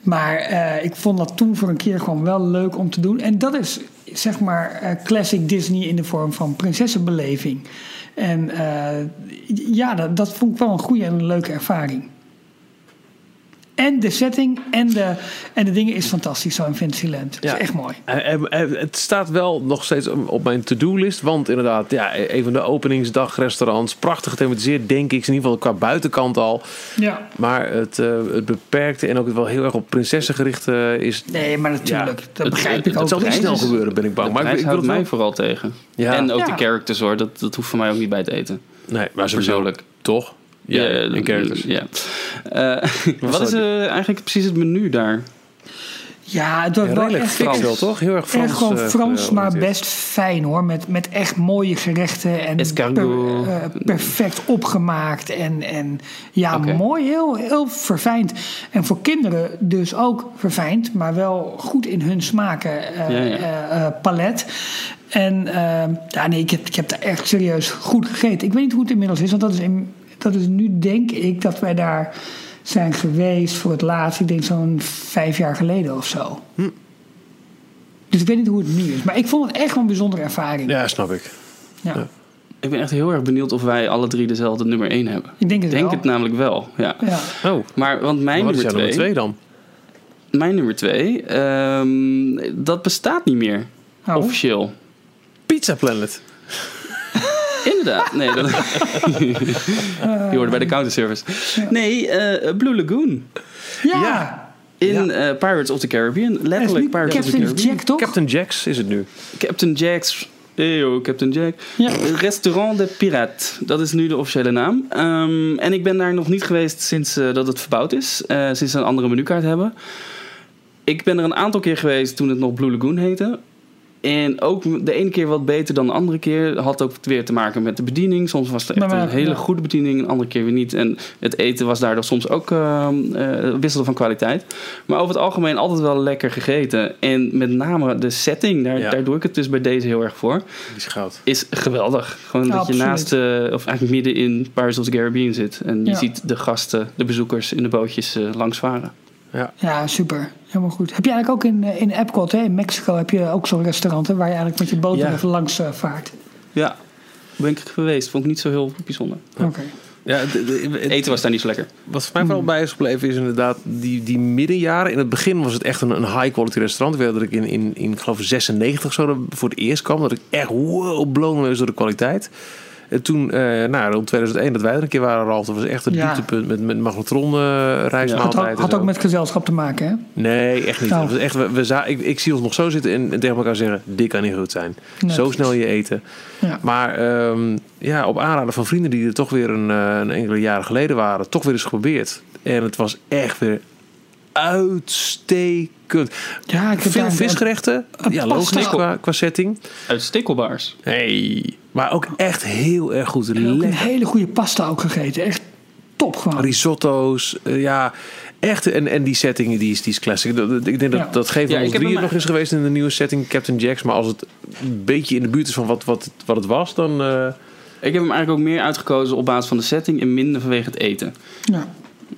Maar eh, ik vond dat toen voor een keer gewoon wel leuk om te doen. En dat is zeg maar eh, classic Disney in de vorm van prinsessenbeleving. En eh, ja, dat, dat vond ik wel een goede en een leuke ervaring. En de setting en de, en de dingen is fantastisch zo in Fantasyland. Het Ja. is echt mooi. Eh, eh, eh, Het staat wel nog steeds op mijn to-do-list. Want inderdaad, ja, een van de openingsdagrestaurants. Prachtig gethematiseerd, denk ik. In ieder geval qua buitenkant al. Ja. Maar het, eh, het beperkte en ook wel heel erg op prinsessen gericht eh, is... Nee, maar natuurlijk. Ja, dat het- begrijp het- ik het ook. Het zal niet snel gebeuren, ben ik bang. De Maar ik, ik wil het mij wel... vooral tegen. Ja. En ook Ja. de characters hoor, dat, dat hoeft voor mij ook niet bij te eten. Nee, maar sowieso. Persoonlijk. Toch? Ja, en characters. Ja. Eh, wat is eh, eigenlijk precies het menu daar? Ja, het was echt Frans wel, toch? Heel erg Frans. Echt gewoon eh, Frans, maar georiënteerd. best fijn hoor. Met, met echt mooie gerechten. En eh, perfect opgemaakt. En, en ja, mooi. Heel, heel verfijnd. En voor kinderen dus ook verfijnd. Maar wel goed in hun smaken eh, Ja, ja. eh, eh, palet. En eh, ja, nee, ik heb, ik heb daar echt serieus goed gegeten. Ik weet niet hoe het inmiddels is. Want dat is, in, dat is nu denk ik dat wij daar zijn geweest voor het laatst. Ik denk zo'n vijf jaar geleden of zo. Hm. Dus ik weet niet hoe het nu is. Maar ik vond het echt wel een bijzondere ervaring. Ja, snap ik. Ja. Ik ben echt heel erg benieuwd of wij alle drie dezelfde nummer 1 hebben. Ik denk Ik het denk wel. het namelijk wel, ja. Ja. Oh, Maar, want mijn wat is nummer jouw 2, nummer twee dan? mijn nummer 2, dat bestaat niet meer. Oh. Officieel. Pizza Planet. Inderdaad. Nee, dat... Je hoorde bij de counterservice. Nee, eh, Blue Lagoon. Ja. Ja. In eh, Pirates of the Caribbean. Letterlijk Pirates of the Captain Caribbean. Jack, toch? Captain Jacks is het nu. Captain Jack's. Eyo, Captain Jack. Ja. Restaurant de Pirate. Dat is nu de officiële naam. Ehm, en ik ben daar nog niet geweest sinds eh, dat het verbouwd is. Eh, sinds ze een andere menukaart hebben. Ik ben er een aantal keer geweest toen het nog Blue Lagoon heette. En ook de ene keer wat beter dan de andere keer. Had ook weer te maken met de bediening. Soms was het echt Maar een hele ja. goede bediening, een andere keer weer niet. En het eten was daardoor soms ook ehm, eh, wisselde van kwaliteit. Maar over het algemeen altijd wel lekker gegeten. En met name de setting, daar, Ja. daar doe ik het dus bij deze heel erg voor. Die is goud. Is geweldig. Gewoon dat Absoluut. je naast, eh, of eigenlijk midden in Pirates of the Caribbean zit. En je Ja. ziet de gasten, de bezoekers in de bootjes eh, langs varen. Ja, super. Helemaal goed. Heb je eigenlijk ook in, eh, in Epcot, hè, in Mexico, heb je ook zo'n restaurant hè, waar je eigenlijk met je boot Ja. even langs eh, vaart? Ja, ben ik geweest. Vond ik niet zo heel bijzonder. Oké. Ja, de- de- het- Eten was daar niet zo lekker. Wat voor mij vooral bij is gebleven is inderdaad die, die middenjaren. In het begin was het echt een, een high quality restaurant. Ik weet dat ik in, in, in ik geloof 96 zo voor het eerst kwam. Dat ik echt wow, blown was door de kwaliteit. En toen, eh, nou, rond 2001 dat wij er een keer waren, Ralf. Dat was echt een Ja. dieptepunt met, met magnetron eh Had, reismaaltijd. ook- en had zo. ook met gezelschap te maken, hè? Nee, echt niet. Oh. Was echt, we, we ik, ik zie ons nog zo zitten en, en tegen elkaar zeggen... dit kan niet goed zijn. Zo snel je eten. Ja. Maar ehm, ja, op aanraden van vrienden die er toch weer een, eh, een enkele jaren geleden waren... toch weer eens geprobeerd. En het was echt weer uitstekend. Ja, ik heb Veel visgerechten. een Ja, logisch qua, qua setting. Uit stekelbaars. Hey. Maar ook echt heel erg goed. Ik heb ook een hele goede pasta ook gegeten. Echt top gewoon. Risotto's. eh, ja, echt. En, en die setting die is, die is classic. Dat- Ik denk dat, Ja. dat geen van Ja, ik ons drieën nog is geweest in de nieuwe setting Captain Jacks. Maar als het een beetje in de buurt is van wat, wat, wat het was, dan... eh, Ik heb hem eigenlijk ook meer uitgekozen op basis van de setting en minder vanwege het eten. Ja.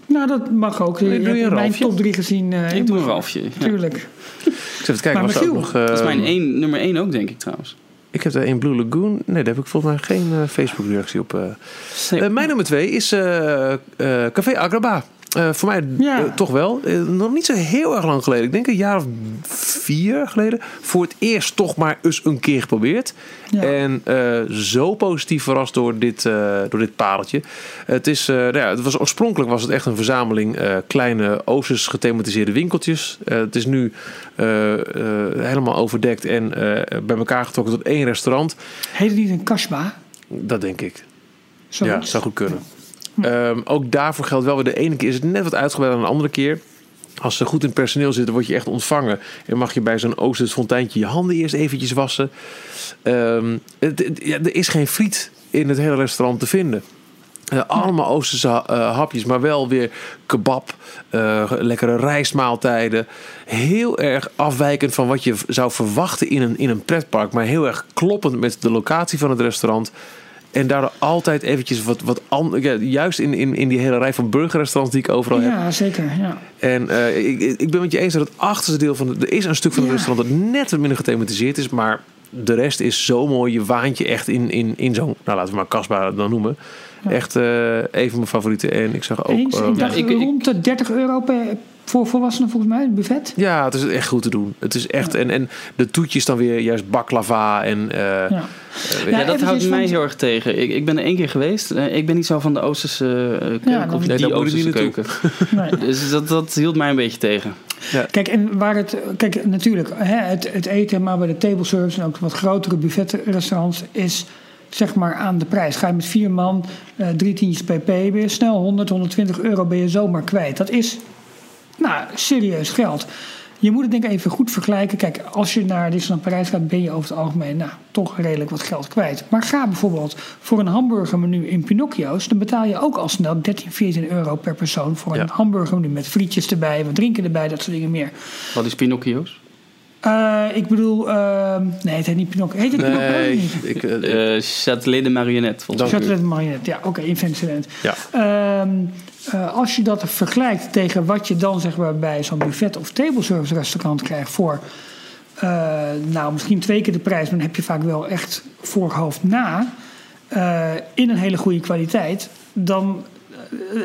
Nou, dat mag ook. Je doe je mijn top 3 gezien. eh, ik doe een. Ralfje. Ja. Tuurlijk. ik even kijken, Maar was ook nog... eh, Dat is mijn één, nummer 1 ook, denk ik trouwens. Ik heb er een Blue Lagoon. Nee, daar heb ik volgens mij geen eh, Facebook-reactie op. eh. Nee. Eh, mijn nummer twee is eh, eh, Café Agraba. Eh, voor mij Ja. eh, toch wel. Eh, nog niet zo heel erg lang geleden. Ik denk een jaar of vier geleden. Voor het eerst toch maar eens een keer geprobeerd. Ja. En zo positief verrast door dit, door dit pareltje. Het, is, nou ja, het was, oorspronkelijk was het echt een verzameling kleine Oosters gethematiseerde winkeltjes. Het is nu helemaal overdekt en bij elkaar getrokken tot één restaurant. Heet het niet een kasba? Dat denk ik. Ja, zou goed kunnen. Ehm, ook daarvoor geldt wel weer de ene keer is het net wat uitgebreider dan de andere keer. Als ze goed in het personeel zitten, word je echt ontvangen. En mag je bij zo'n Oosters fonteintje je handen eerst eventjes wassen. Ehm, het, ja, er is geen friet in het hele restaurant te vinden. Eh, allemaal Oosterse eh, hapjes, maar wel weer kebab, eh, lekkere rijstmaaltijden. Heel erg afwijkend van wat je zou verwachten in een, in een pretpark. Maar heel erg kloppend met de locatie van het restaurant. En daardoor altijd eventjes wat, wat anders. Ja, juist in, in, in die hele rij van burgerrestaurants die ik overal heb. Ja, zeker. Ja. En eh, ik, ik ben met je eens dat het achterste deel van... De, er is een stuk van het Ja. restaurant dat net wat minder gethematiseerd is. Maar de rest is zo mooi. Je waant je echt in, in, in zo'n... Nou, laten we maar Kasba dan noemen. Echt eh even mijn favoriete. En ik zag ook... Eens, eh, ik dacht ik- ik- rond de 30 euro per, voor volwassenen volgens mij, het buffet. ja, het is echt goed te doen. Het is echt... En, en de toetjes dan weer juist baklava en... eh, Ja. eh, Ja, Ja, dat houdt mij heel erg tegen. Ik, ik ben er één keer geweest. Eh, Ik ben niet zo van de Oosterse keuken Ja, dan- of Nee, die Oosterse niet keuken. Nee. Dus dat, dat hield mij een beetje tegen. Kijk, en waar het, kijk, natuurlijk, hè, het, het eten, maar bij de table service en ook wat grotere buffetrestaurants is zeg maar aan de prijs. Ga je met vier man, eh, drie tientjes pp, ben je snel 100, 120 euro ben je zomaar kwijt. Dat is, nou, serieus geld. je moet het denk ik even goed vergelijken. Kijk, als je naar Disneyland Parijs gaat, ben je over het algemeen nou, toch redelijk wat geld kwijt. Maar ga bijvoorbeeld voor een hamburgermenu in Pinocchio's, dan betaal je ook al snel 13, 14 euro per persoon voor een hamburgermenu met frietjes erbij, wat drinken erbij, dat soort dingen meer. Wat is Pinocchio's? Eh, ik bedoel, ehm, nee, het heet niet Pinocchio. Heet het Pinocchio Nee, niet? ik, eh, Eh Châtelet de Marionette. Châtelet Marionette, ja, oké, in Fantasyland. ja. Ehm, eh, als je dat vergelijkt tegen wat je dan zeg maar, bij zo'n buffet of table service restaurant krijgt voor eh, nou, misschien twee keer de prijs, maar dan heb je vaak wel echt voorhoofd na eh, in een hele goede kwaliteit, dan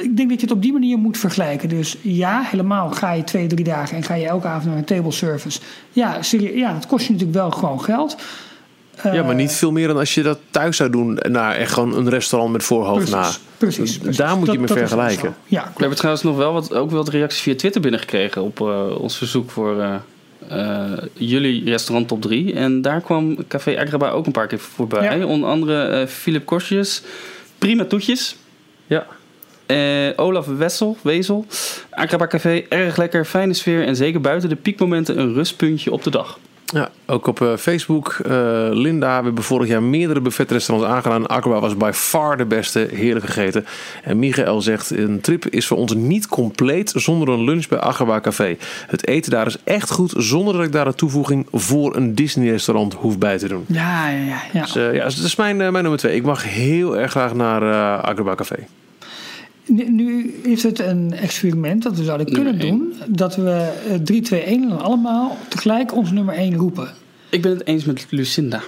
ik denk dat je het op die manier moet vergelijken. Dus ja, helemaal ga je twee, drie dagen en ga je elke avond naar een table service. Ja, ja dat kost je natuurlijk wel gewoon geld. Eh, ja, maar niet veel meer dan als je dat thuis zou doen naar echt gewoon een restaurant met voorhoofd precies, na. Precies, precies. Daar moet je mee vergelijken. Ja, We hebben trouwens nog wel wat, ook wel wat reacties via Twitter binnengekregen op eh, ons verzoek voor eh, eh, jullie restaurant top 3. En daar kwam Café Agraba ook een paar keer voorbij. Ja. Onder andere eh Philip Korsjes, Prima Toetjes. Ja. Eh, Olaf Wessel, Wezel. Agraba Café, erg lekker, fijne sfeer en zeker buiten de piekmomenten een rustpuntje op de dag. Ja, ook op eh, Facebook. eh, Linda, we hebben vorig jaar meerdere buffetrestaurants aangedaan. Aqua was by far de beste, heerlijk gegeten. En Michael zegt, een trip is voor ons niet compleet zonder een lunch bij Aqua Café. Het eten daar is echt goed, zonder dat ik daar een toevoeging voor een Disney restaurant hoef bij te doen. ja, ja, ja. ja. Dus eh, ja, dat is mijn, mijn nummer twee. Ik mag heel erg graag naar eh Aqua Café. Nu, is het een experiment dat we zouden kunnen één. doen. Dat we eh, 3, 2, 1 en dan allemaal tegelijk ons nummer 1 roepen. Ik ben het eens met Lucinda.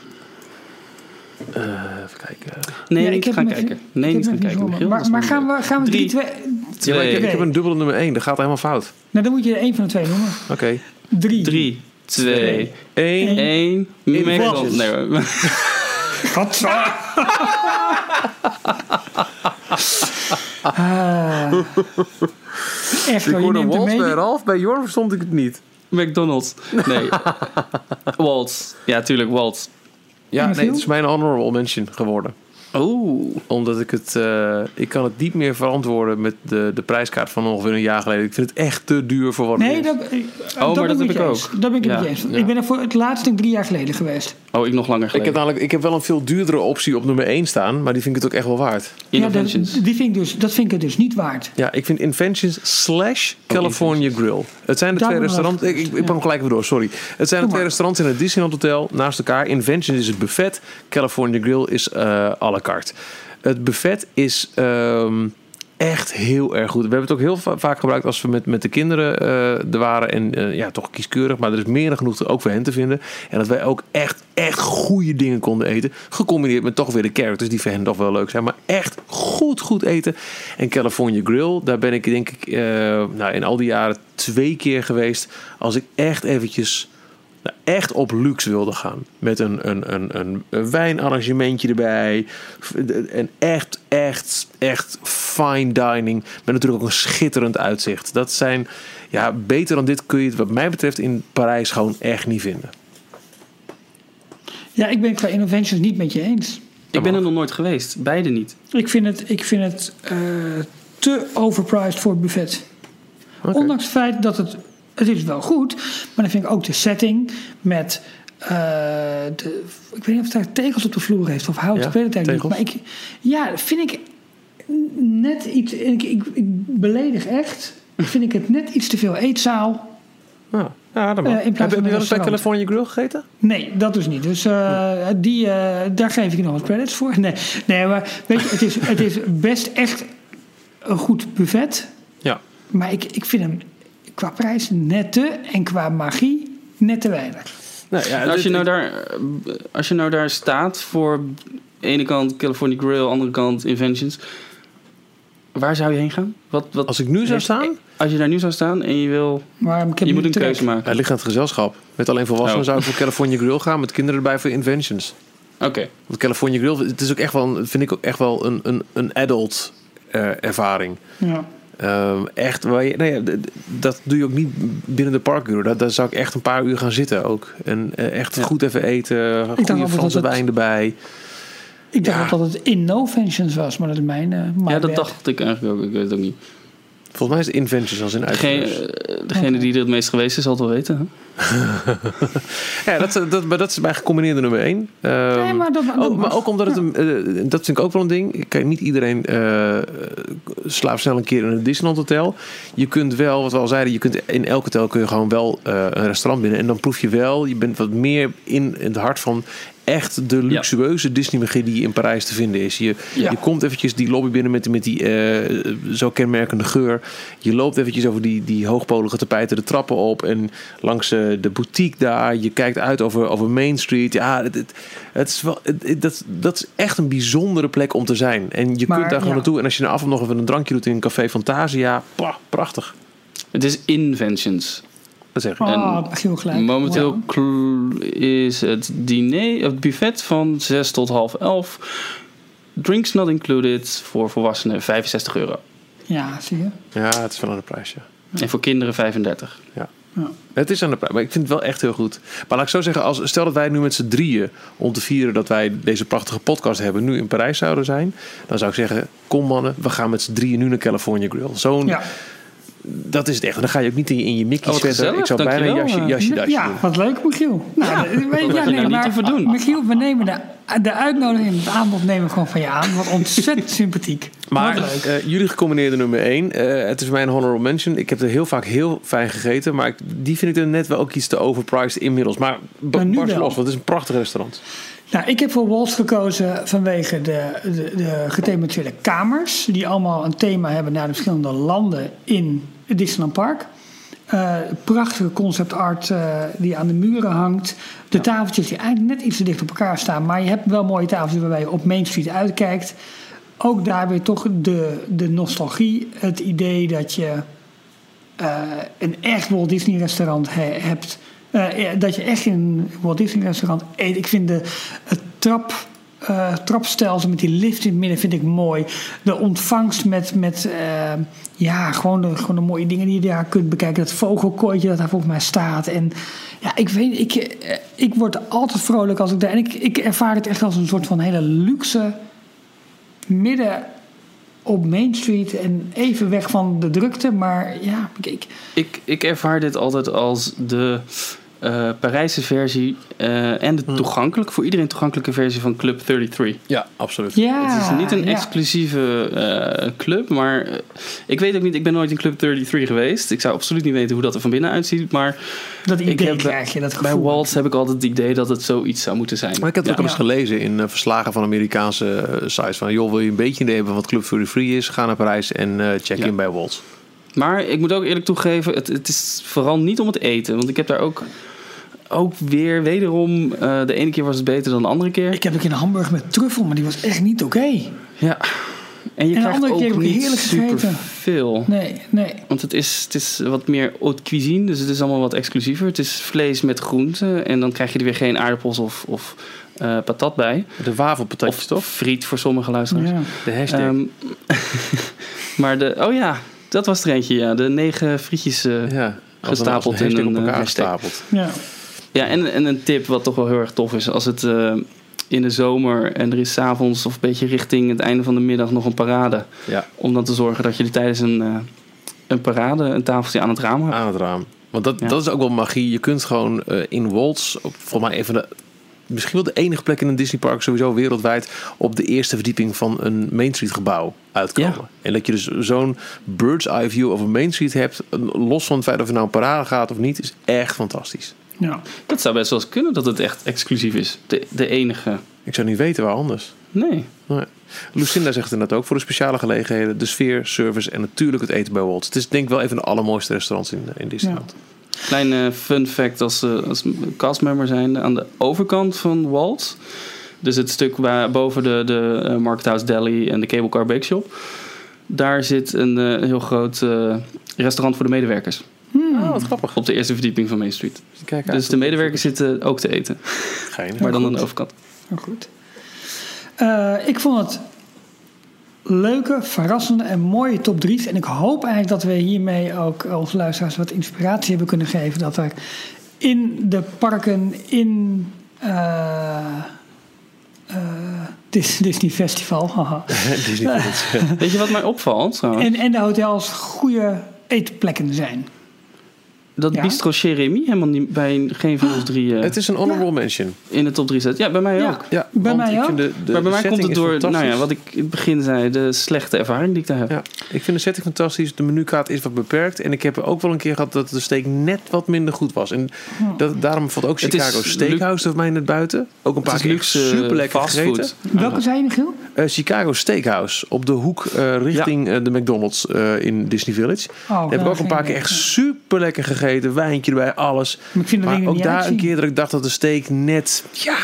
Eh, even kijken. Nee, Ja, niet heb gaan hem even- kijken. ik Nee, heb niet gaan hem kijken. Michiel. Maar, is maar gaan we, gaan we 3, Drie. 2... Ja, maar ik, Twee. ik heb een dubbele nummer één. Dat gaat helemaal fout. Nou, dan moet je er één van de twee noemen. Oké. 3. 3, 2, Één. 1. Michael. Nee, hoor. Ah. Echt Ik hoorde mee. bij Ralf. Bij Jorn verstond ik het niet. McDonald's. Nee. Walt. Ja, tuurlijk, Walt. Ja, nee, het is mijn honorable mention geworden. Oeh. Omdat ik het... eh, ik kan het niet meer verantwoorden met de, de prijskaart van ongeveer een jaar geleden. Ik vind het echt te duur voor wat het Nee, is. dat, eh, maar ben dat ik heb ik ook. Dat ben ik Ja, je eens. ja. Ik ben er voor het laatst denk ik, drie jaar geleden geweest. Oh, ik nog langer Ik heb, namelijk, ik heb wel een veel duurdere optie op nummer 1 staan. Maar die vind ik het ook echt wel waard. Ja, dat, die vind ik dus, dat vind ik het dus niet waard. Ja, ik vind Inventions slash California Grill. Het zijn de Daar twee restaurants. Ik, ik, ik ja. pak hem gelijk weer door, sorry. Het zijn de twee maar. restaurants in het Disneyland Hotel naast elkaar. Inventions is het buffet. California Grill is eh à la carte. Het buffet is ehm, echt heel erg goed. We hebben het ook heel va- vaak gebruikt als we met, met de kinderen eh, er waren. En eh, ja, toch kieskeurig. Maar er is meer dan genoeg ook voor hen te vinden. En dat wij ook echt, echt goede dingen konden eten. Gecombineerd met toch weer de characters die voor hen toch wel leuk zijn. Maar echt goed, goed eten. En California Grill, daar ben ik denk ik eh, nou, in al die jaren twee keer geweest. Als ik echt eventjes nou, echt op luxe wilde gaan. Met een, een, een, een, een wijnarrangementje erbij. En echt, echt, echt fine dining. Met natuurlijk ook een schitterend uitzicht. Dat zijn, ja, beter dan dit kun je het wat mij betreft in Parijs gewoon echt niet vinden. Ja, ik ben het qua Innovations niet met je eens. Ik ben er nog nooit geweest. Beide niet. Ik vind het, ik vind het eh, te overpriced voor het buffet. Ondanks het feit dat het... Het is wel goed, maar dan vind ik ook de setting met... eh, de, ik weet niet of het daar tegels op de vloer heeft of hout. Ja, ik weet het eigenlijk tegels. niet. Maar ik, ja, vind ik net iets... Ik, ik, ik beledig echt. Vind ik het net iets te veel eetzaal. Ja, ja dat in plaats heb, je wel eens bij. California Grill gegeten? Nee, dat dus niet. Dus eh, die, daar geef ik nog wat credits voor. Nee, nee maar weet je, het is, het is best echt een goed buffet. Ja. Maar ik, ik vind hem qua prijs net te en qua magie net te weinig. Nou, ja, als, je nou daar, als je nou daar staat voor de ene kant California Grill, andere kant Inventions. Waar zou je heen gaan? Wat, wat, Als ik nu zou staan, Als je daar nu zou staan en je wil... Maar ik heb Je moet een trek. keuze maken. het ligt aan het gezelschap. Met alleen volwassenen Oh. zou ik voor California Grill gaan. Met kinderen erbij voor Inventions. Oké. Want California Grill, het is ook echt wel, vind ik ook echt wel een, een, een adult eh, ervaring. Ja. Ehm, echt, waar je, nou ja, dat doe je ook niet binnen de parkuur. Daar, daar zou ik echt een paar uur gaan zitten ook. En eh, echt Ja. goed even eten, goede Franse het- wijn erbij. Ik dacht Ja. dat het Innovations was, maar dat is mijn. eh, Ja, dat dacht ik eigenlijk ook. Ik weet het ook niet. Volgens mij is het Inventions als in Degene, uitvinders. eh, degene die er het meest geweest is, zal het wel weten. hè? Ja, dat, dat, maar dat is mijn gecombineerde nummer één. Ehm, Nee, maar dat- dat ook, maar mag. ook omdat het een, eh, dat vind ik ook wel een ding. Kijk, niet iedereen eh slaapt snel een keer in een Disneyland hotel. Je kunt wel, wat we al zeiden, je kunt in elk hotel kun je gewoon wel eh, een restaurant binnen. En dan proef je wel, je bent wat meer in het hart van echt de luxueuze Disney-magie die in Parijs te vinden is. Je, Ja. je komt eventjes die lobby binnen met, met die eh, zo kenmerkende geur. Je loopt eventjes over die, die hoogpolige tapijten de trappen op en langs eh, de boutique daar. Je kijkt uit over, over Main Street. Ja, het, het, het is wel, het- het- dat, dat is echt een bijzondere plek om te zijn. En je Maar, kunt daar gewoon ja. naartoe. En als je na afloop nog even een drankje doet in een café Fantasia, pah, prachtig. Het is Inventions. Dat zeg ik. Oh, Michiel gelijk. Momenteel Ja. is het diner, het buffet van 6 tot half 11. Drinks not included voor volwassenen 65 euro. Ja, zie je. Ja, het is wel aan de prijs, ja. En voor kinderen 35. Ja. Ja. Het is aan de prijs, maar ik vind het wel echt heel goed. Maar laat ik zo zeggen, als, stel dat wij nu met z'n drieën... om te vieren dat wij deze prachtige podcast hebben... nu in Parijs zouden zijn... dan zou ik zeggen, kom mannen, we gaan met z'n drieën nu naar California Grill. Zo'n, Ja. Dat is het echt. En dan ga je ook niet in je, in je Mickey Oh, gezellig, Ik zou bijna een jasje, jasje, dasje ja, doen. wat leuk, Michiel. Nou, Ja, ja, nee, nou niet maar, te verdoen? Michiel, we nemen de, de uitnodiging, het aanbod nemen we gewoon van je aan. Wat ontzettend sympathiek. Maar eh, jullie gecombineerde nummer 1. het is mijn honorable mention. Ik heb er heel vaak heel fijn gegeten. Maar ik, die vind ik er net wel ook iets te overpriced inmiddels. Maar, Maar nu wel. los, want het is een prachtig restaurant. Nou, ik heb voor Waltz gekozen vanwege de, de, de gethematiseerde kamers. Die allemaal een thema hebben naar de verschillende landen in het Disneyland Park. Eh, prachtige concept art eh, die aan de muren hangt. De tafeltjes die eigenlijk net iets te dicht op elkaar staan. Maar je hebt wel mooie tafeltjes waarbij je op Main Street uitkijkt. Ook daar weer toch de, de nostalgie. Het idee dat je eh, een echt Walt Disney restaurant he- hebt. Dat je echt in een Walt Disney restaurant eet. Ik vind de het trap, eh, trapstelsel met die lift in het midden vind ik mooi. De ontvangst met, met eh, ja, gewoon de, gewoon mooie dingen die je daar kunt bekijken. Dat vogelkooitje dat daar volgens mij staat. En ja, ik weet, ik, eh, ik word altijd vrolijk als ik daar. En ik, ik ervaar het echt als een soort van hele luxe midden op Main Street en even weg van de drukte. Maar ja, ik, Ik, ik ervaar dit altijd als de eh Parijse versie eh, en de toegankelijk, voor iedereen toegankelijke versie van Club 33. Ja, absoluut. ja, het is niet een ja. exclusieve eh, club, maar ik weet ook niet, ik ben nooit in Club 33 geweest. Ik zou absoluut niet weten hoe dat er van binnen uitziet, maar Dat ik idee heb- krijg je, dat bij gevoel. Waltz heb ik altijd het idee dat het zoiets zou moeten zijn. Maar ik heb het ook al eens gelezen in verslagen van Amerikaanse sites. Van, joh, wil je een beetje idee hebben wat Club Fury Free is? Ga naar Parijs en eh, check Ja. in bij Waltz. Maar ik moet ook eerlijk toegeven, het, het is vooral niet om het eten. Want ik heb daar ook, ook weer, wederom, eh, de ene keer was het beter dan de andere keer. Ik heb ook in Hamburg met truffel, maar die was echt niet oké. Ja. En je En krijgt andere ook keer heb ik niet heerlijk super gegeten. veel. Nee, nee. Want het is, het is wat meer haute cuisine, dus het is allemaal wat exclusiever. Het is vlees met groenten en dan krijg je er weer geen aardappels of, of eh, patat bij. De wafelpatatjes, Of toch? friet voor sommige luisteraars. Ja. De hashtag. Ehm, maar de, oh ja, dat was er eentje, ja. De negen frietjes. eh, ja, gestapeld een, als in een, op elkaar hashtag. gestapeld. Ja. Ja, en, en een tip wat toch wel heel erg tof is. Als het eh, in de zomer en er is 's avonds of een beetje richting het einde van de middag nog een parade. Ja, Om dan te zorgen dat je er tijdens een, eh, een parade een tafeltje aan het raam hebt. aan het raam. Want dat, Ja. dat is ook wel magie. Je kunt gewoon eh, in Waltz, op, volgens mij even de, misschien wel de enige plek in een Disneypark sowieso wereldwijd, op de eerste verdieping van een Main Street gebouw uitkomen. Ja. En dat je dus zo'n bird's eye view over Main Street hebt, los van het feit of je nou een parade gaat of niet, is echt fantastisch. Ja. Dat zou best wel eens kunnen dat het echt exclusief is. De, de enige. Ik zou niet weten waar anders. Nee. Nee. Lucinda zegt het net ook voor de speciale gelegenheden, de sfeer, service en natuurlijk het eten bij Waltz. Het is denk ik wel een van de allermooiste restaurants in, in Disneyland. Klein eh, fun fact als, eh, als castmember zijn. Aan de overkant van Walt. Dus het stuk waar, boven de, de eh, Market House Deli en de Cable Car Bake Shop. Daar zit een eh, heel groot eh, restaurant voor de medewerkers. Oh, wat grappig. Op de eerste verdieping van Main Street. Kijk. Dus de medewerkers zitten ook te eten. Geinig. Maar dan aan de overkant. Heel goed. Eh, ik vond het leuke, verrassende en mooie top 3's. En ik hoop eigenlijk dat we hiermee ook onze luisteraars wat inspiratie hebben kunnen geven. Dat er in de parken, in, eh, eh, Dis- Disney Festival. haha. Disney. Weet je wat mij opvalt trouwens? en, en de hotels goede eetplekken zijn. Dat Ja? Bistro Jeremy helemaal niet bij geen van ons drie eh, Het is een honorable mention. in de top 3 zet. Ja, bij mij Ja. ook. Ja, Bij mij ook. de, de maar bij mij komt het door, nou ja, wat ik in het begin zei, de slechte ervaring die ik daar heb. Ja, ik vind de setting fantastisch. De menukaart is wat beperkt. En ik heb ook wel een keer gehad dat de steak net wat minder goed was. En dat, daarom valt ook Chicago Steakhouse voor mij net buiten. Ook een paar keer luxe super lekker fastfood. gegeten. Welke zei je, Michiel? Eh, Chicago Steakhouse op de hoek eh, richting eh, de McDonald's eh, in Disney Village. Oh, Daar heb ik ook een paar keer echt super lekker gegeten. Wijntje erbij, alles. Maar ik vind Maar ook daar een keer dat ik dacht dat de steak net... Ja,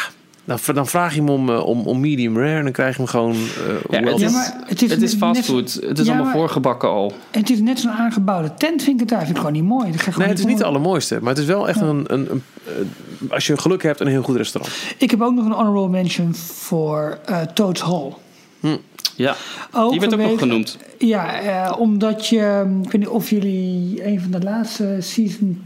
dan, dan vraag je hem om, eh, om, om medium rare. En dan krijg je hem gewoon eh Ja, het Ja, is, maar het is het is fastfood. Het is Ja, allemaal voorgebakken al. Het is net zo'n aangebouwde tent, vind ik het daar. Vind ik gewoon niet mooi. Dat Nee, het is niet de allermooiste. Maar het is wel echt een, een, een- eh, Als je geluk hebt, een heel goed restaurant. Ik heb ook nog een honorable mention voor eh Toads Hall. Ja, Ook die werd ook nog genoemd. Ja, eh, omdat je... Ik weet niet of jullie een van de laatste season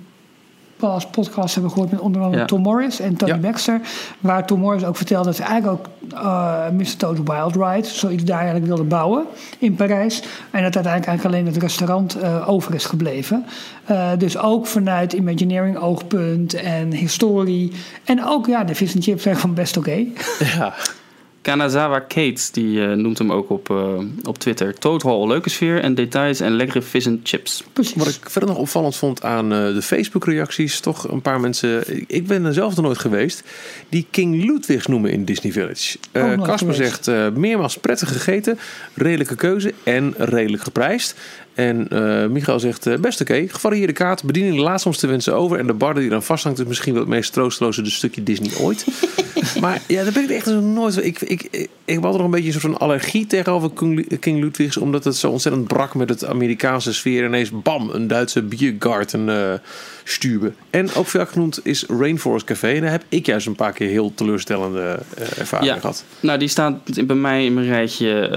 pass podcasts hebben gehoord... met onder andere Ja. Tom Morris en Tony Ja. Baxter. Waar Tom Morris ook vertelde dat ze eigenlijk ook eh Mr. Toad's Wild Ride... zoiets daar eigenlijk wilde bouwen in Parijs. En dat uiteindelijk eigenlijk alleen het restaurant eh, over is gebleven. Eh, dus ook vanuit Imagineering oogpunt en historie. En ook, ja, de vis en chips zijn gewoon best oké. Ja. Kanazawa Kate, die eh, noemt hem ook op, eh, op Twitter. Toad Hall, leuke sfeer en details en lekkere vis en chips. Precies. Wat ik verder nog opvallend vond aan eh, de Facebook-reacties, toch een paar mensen, ik- ben er zelf nog nooit geweest, die King Ludwigs noemen in Disney Village. Nooit Casper zegt eh, meermaals prettig gegeten, redelijke keuze en redelijk geprijsd. En Michael zegt eh, best oké, gevarieerde kaart, bediening laatst ons te wensen over en de bar die eraan vasthangt is misschien wel het meest troosteloze dus stukje Disney ooit. maar ja, daar ben ik echt nooit. Ik, ik, ik, ik had er nog een beetje een soort van allergie tegenover King King Ludwigs, omdat het zo ontzettend brak met het Amerikaanse sfeer. Ineens bam, een Duitse biergarten stuben. En ook veel genoemd is Rainforest Café. En daar heb ik juist een paar keer heel teleurstellende eh, ervaringen Ja. gehad. Nou, die staat bij mij in mijn rijtje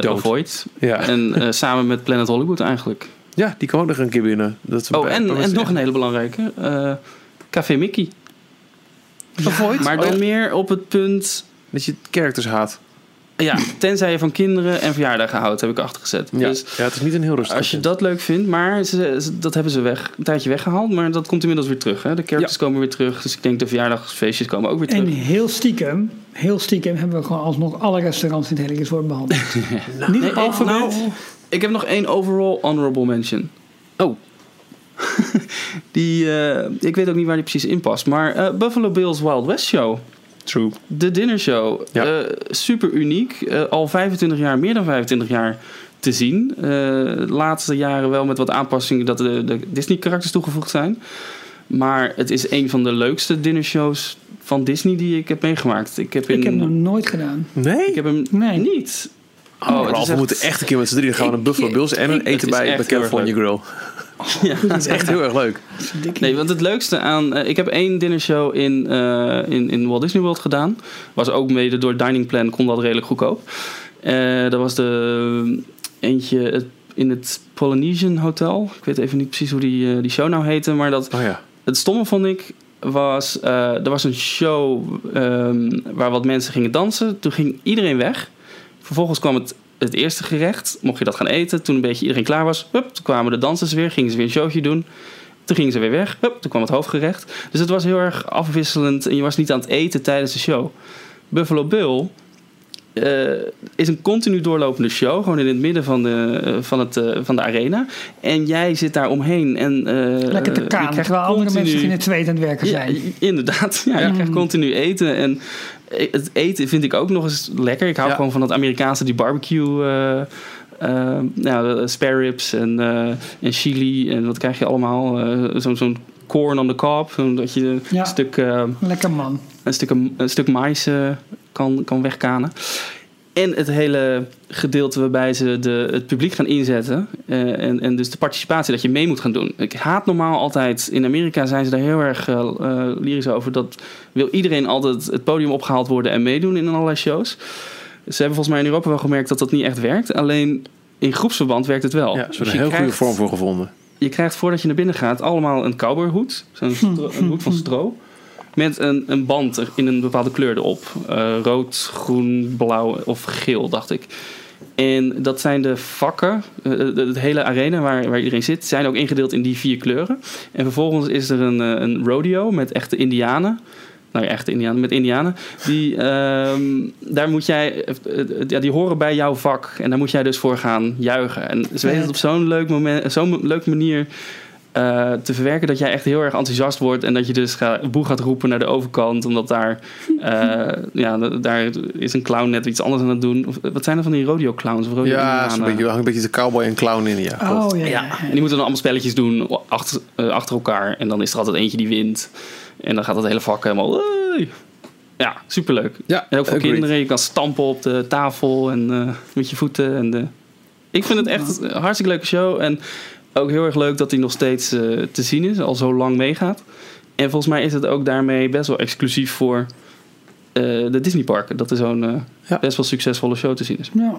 Dood. Avoid. Ja. En samen met Planet Hollywood eigenlijk. ja, die kwam nog een keer binnen. Dat is Oh, bij- en, en nog een hele belangrijke. eh, Café Mickey. Avoid? Maar Oh, dan ja. meer op het punt... Dat je characters haat. Ja, tenzij je van kinderen en verjaardagen houdt, heb ik achtergezet. Ja, Dus ja, het is niet een heel rustig. als je dat leuk vindt, maar ze, ze- dat hebben ze weg, een tijdje weggehaald. Maar dat komt inmiddels weer terug. Hè? De characters komen weer terug. Dus ik denk de verjaardagsfeestjes komen ook weer terug. En heel stiekem, heel stiekem hebben we gewoon alsnog alle restaurants in het hele resort behandeld. Niet Nee, oh, alfabet. nou, ik heb nog één overall honorable mention. Oh. die, eh, ik weet ook niet waar die precies in past. Maar eh, Buffalo Bills Wild West Show. True. De dinner show. Ja. Eh, super uniek. Eh, al 25 jaar, meer dan 25 jaar te zien. Eh, de laatste jaren wel met wat aanpassingen dat de, de Disney karakters toegevoegd zijn. Maar het is een van de leukste dinnershows van Disney die ik heb meegemaakt. Ik heb, in, Ik heb hem nog nooit gedaan. Nee? ik heb hem Nee. niet. Oh, we moeten echt een keer met z'n drieën gaan naar Buffalo Bills en ik- eten bij, California Grill. Ja. Dat is echt heel erg leuk. Nee, want het leukste aan... eh, ik heb één dinnershow in, eh, in, in Walt Disney World gedaan. Was ook mede door Dining Plan, kon dat redelijk goedkoop. Eh dat was de eentje het- in het Polynesian Hotel. Ik weet even niet precies hoe die, die show nou heette. Maar dat, Oh ja. het stomme vond ik was... eh, er was een show ehm, waar wat mensen gingen dansen. Toen ging iedereen weg. Vervolgens kwam het, het eerste gerecht. Mocht je dat gaan eten. Toen een beetje iedereen klaar was. Hup, toen kwamen de dansers weer. Gingen ze weer een showtje doen. Toen gingen ze weer weg. Hup, toen kwam het hoofdgerecht. Dus het was heel erg afwisselend. En je was niet aan het eten tijdens de show. Buffalo Bill eh, is een continu doorlopende show. Gewoon in het midden van de, eh, van het, eh, van de arena. En jij zit daar omheen. En, Lekker te je kaan, krijgt terwijl andere mensen in het tweede aan het werken ja, zijn. i- inderdaad. Ja, Je krijgt continu eten. En het eten vind ik ook nog eens lekker. Ik hou Ja. gewoon van dat Amerikaanse, die barbecue... eh, nou, spare ribs en, en chili en wat krijg je allemaal? Zo'n zo'n corn on the cob, zodat je Ja. een stuk, Lekker man. een stuk, een stuk mais kan, kan wegkanen. En het hele gedeelte waarbij ze de, het publiek gaan inzetten. eh, en, en dus de participatie dat je mee moet gaan doen. Ik haat normaal altijd. In Amerika zijn ze daar heel erg eh, eh, lyrisch over. Dat wil iedereen altijd het podium opgehaald worden en meedoen in allerlei shows. Ze hebben volgens mij in Europa wel gemerkt dat dat niet echt werkt. Alleen in groepsverband werkt het wel. Ja, ze Dus hebben je een heel goede vorm voor gevonden. je krijgt voordat je naar binnen gaat allemaal een cowboyhoed. Zo'n een hoed van stro. Met een, een band er- in een bepaalde kleur erop. Eh, rood, groen, blauw of geel, dacht ik. En dat zijn de vakken, eh, de, de hele arena waar, waar iedereen zit, zijn ook ingedeeld in die vier kleuren. En vervolgens is er een, een rodeo met echte indianen. Nou ja, echte indianen, met indianen. Die, ehm, daar moet jij, ja, die horen bij jouw vak. En daar moet jij dus voor gaan juichen. En ze weten het op zo'n leuk moment, zo'n leuke manier eh, te verwerken dat jij echt heel erg enthousiast wordt en dat je dus ga, boe gaat roepen naar de overkant, omdat daar, eh, ja, daar is een clown net iets anders aan het doen. Of, wat zijn er van die rodeo clowns? Of rodeo Ja, zo'n beetje, hangt een beetje de cowboy en clown in. Ja. Oh ja, ja. Ja, en die moeten dan allemaal spelletjes doen achter, eh, achter elkaar. En dan is er altijd eentje die wint. En dan gaat het hele vak helemaal... Ja, superleuk. Ja, En ook voor agreed. kinderen. Je kan stampen op de tafel en eh, met je voeten. En de... Ik vind het echt een hartstikke leuke show. En ook heel erg leuk dat hij nog steeds eh, te zien is. Al zo lang meegaat. En volgens mij is het ook daarmee best wel exclusief voor eh, de Disneyparken. Dat er zo'n eh, Ja. best wel succesvolle show te zien is. Ja.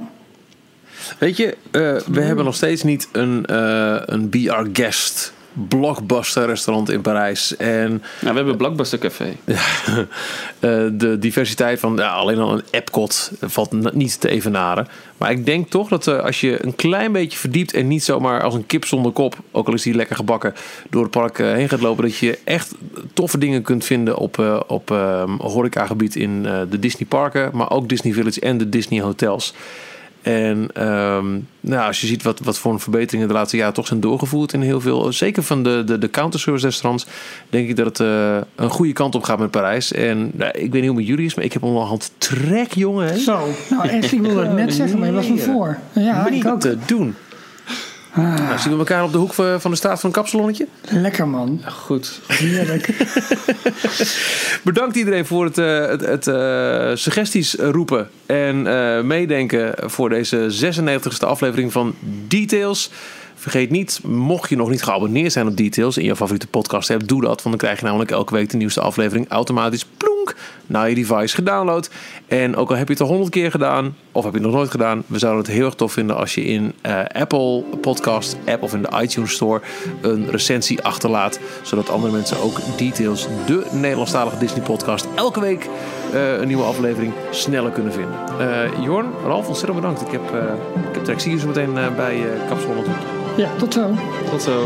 Weet je, eh, we hebben nog steeds niet een, eh een Be Our Guest blockbuster restaurant in Parijs. En Nou, we hebben Blockbuster Café. eh, de diversiteit van ja, alleen al een Epcot valt niet te evenaren. Maar ik denk toch dat eh, als je een klein beetje verdiept en niet zomaar als een kip zonder kop, ook al is die lekker gebakken, door het park eh, heen gaat lopen, dat je echt toffe dingen kunt vinden op, op eh, horecagebied in de Disney parken, maar ook Disney Village en de Disney hotels. En ehm, nou, als je ziet wat, wat voor een verbeteringen de laatste jaren toch zijn doorgevoerd in heel veel, zeker van de, de, de counterservice restaurants, denk ik dat het eh, een goede kant op gaat met Parijs. En nou, ik weet niet hoe het met jullie is, maar ik heb onderhand trek, jongen. Hè? Zo, nou echt, ik wilde het net zeggen, maar je was me voor. Ja, niet ik ook. te doen. Nou, zien we elkaar op de hoek van van de straat van een kapsalonnetje? Lekker man, Goed. heerlijk. Bedankt iedereen voor het, eh, het, het eh, suggesties roepen en eh, meedenken voor deze 96e aflevering van Details. Vergeet niet, mocht je nog niet geabonneerd zijn op Details in je favoriete podcast hebt, doe dat. Want dan krijg je namelijk elke week de nieuwste aflevering automatisch plonk naar je device gedownload. En ook al heb je het al honderd keer gedaan, of heb je het nog nooit gedaan, we zouden het heel erg tof vinden als je in eh, Apple Podcast app of in de iTunes Store een recensie achterlaat. Zodat andere mensen ook Details, de Nederlandstalige Disney podcast, elke week eh, een nieuwe aflevering sneller kunnen vinden. Eh Jorn, Ralf, ontzettend bedankt. Ik heb, eh ik heb je zo meteen bij uh, Kapsel 100. Ja, tot zo. Tot zo.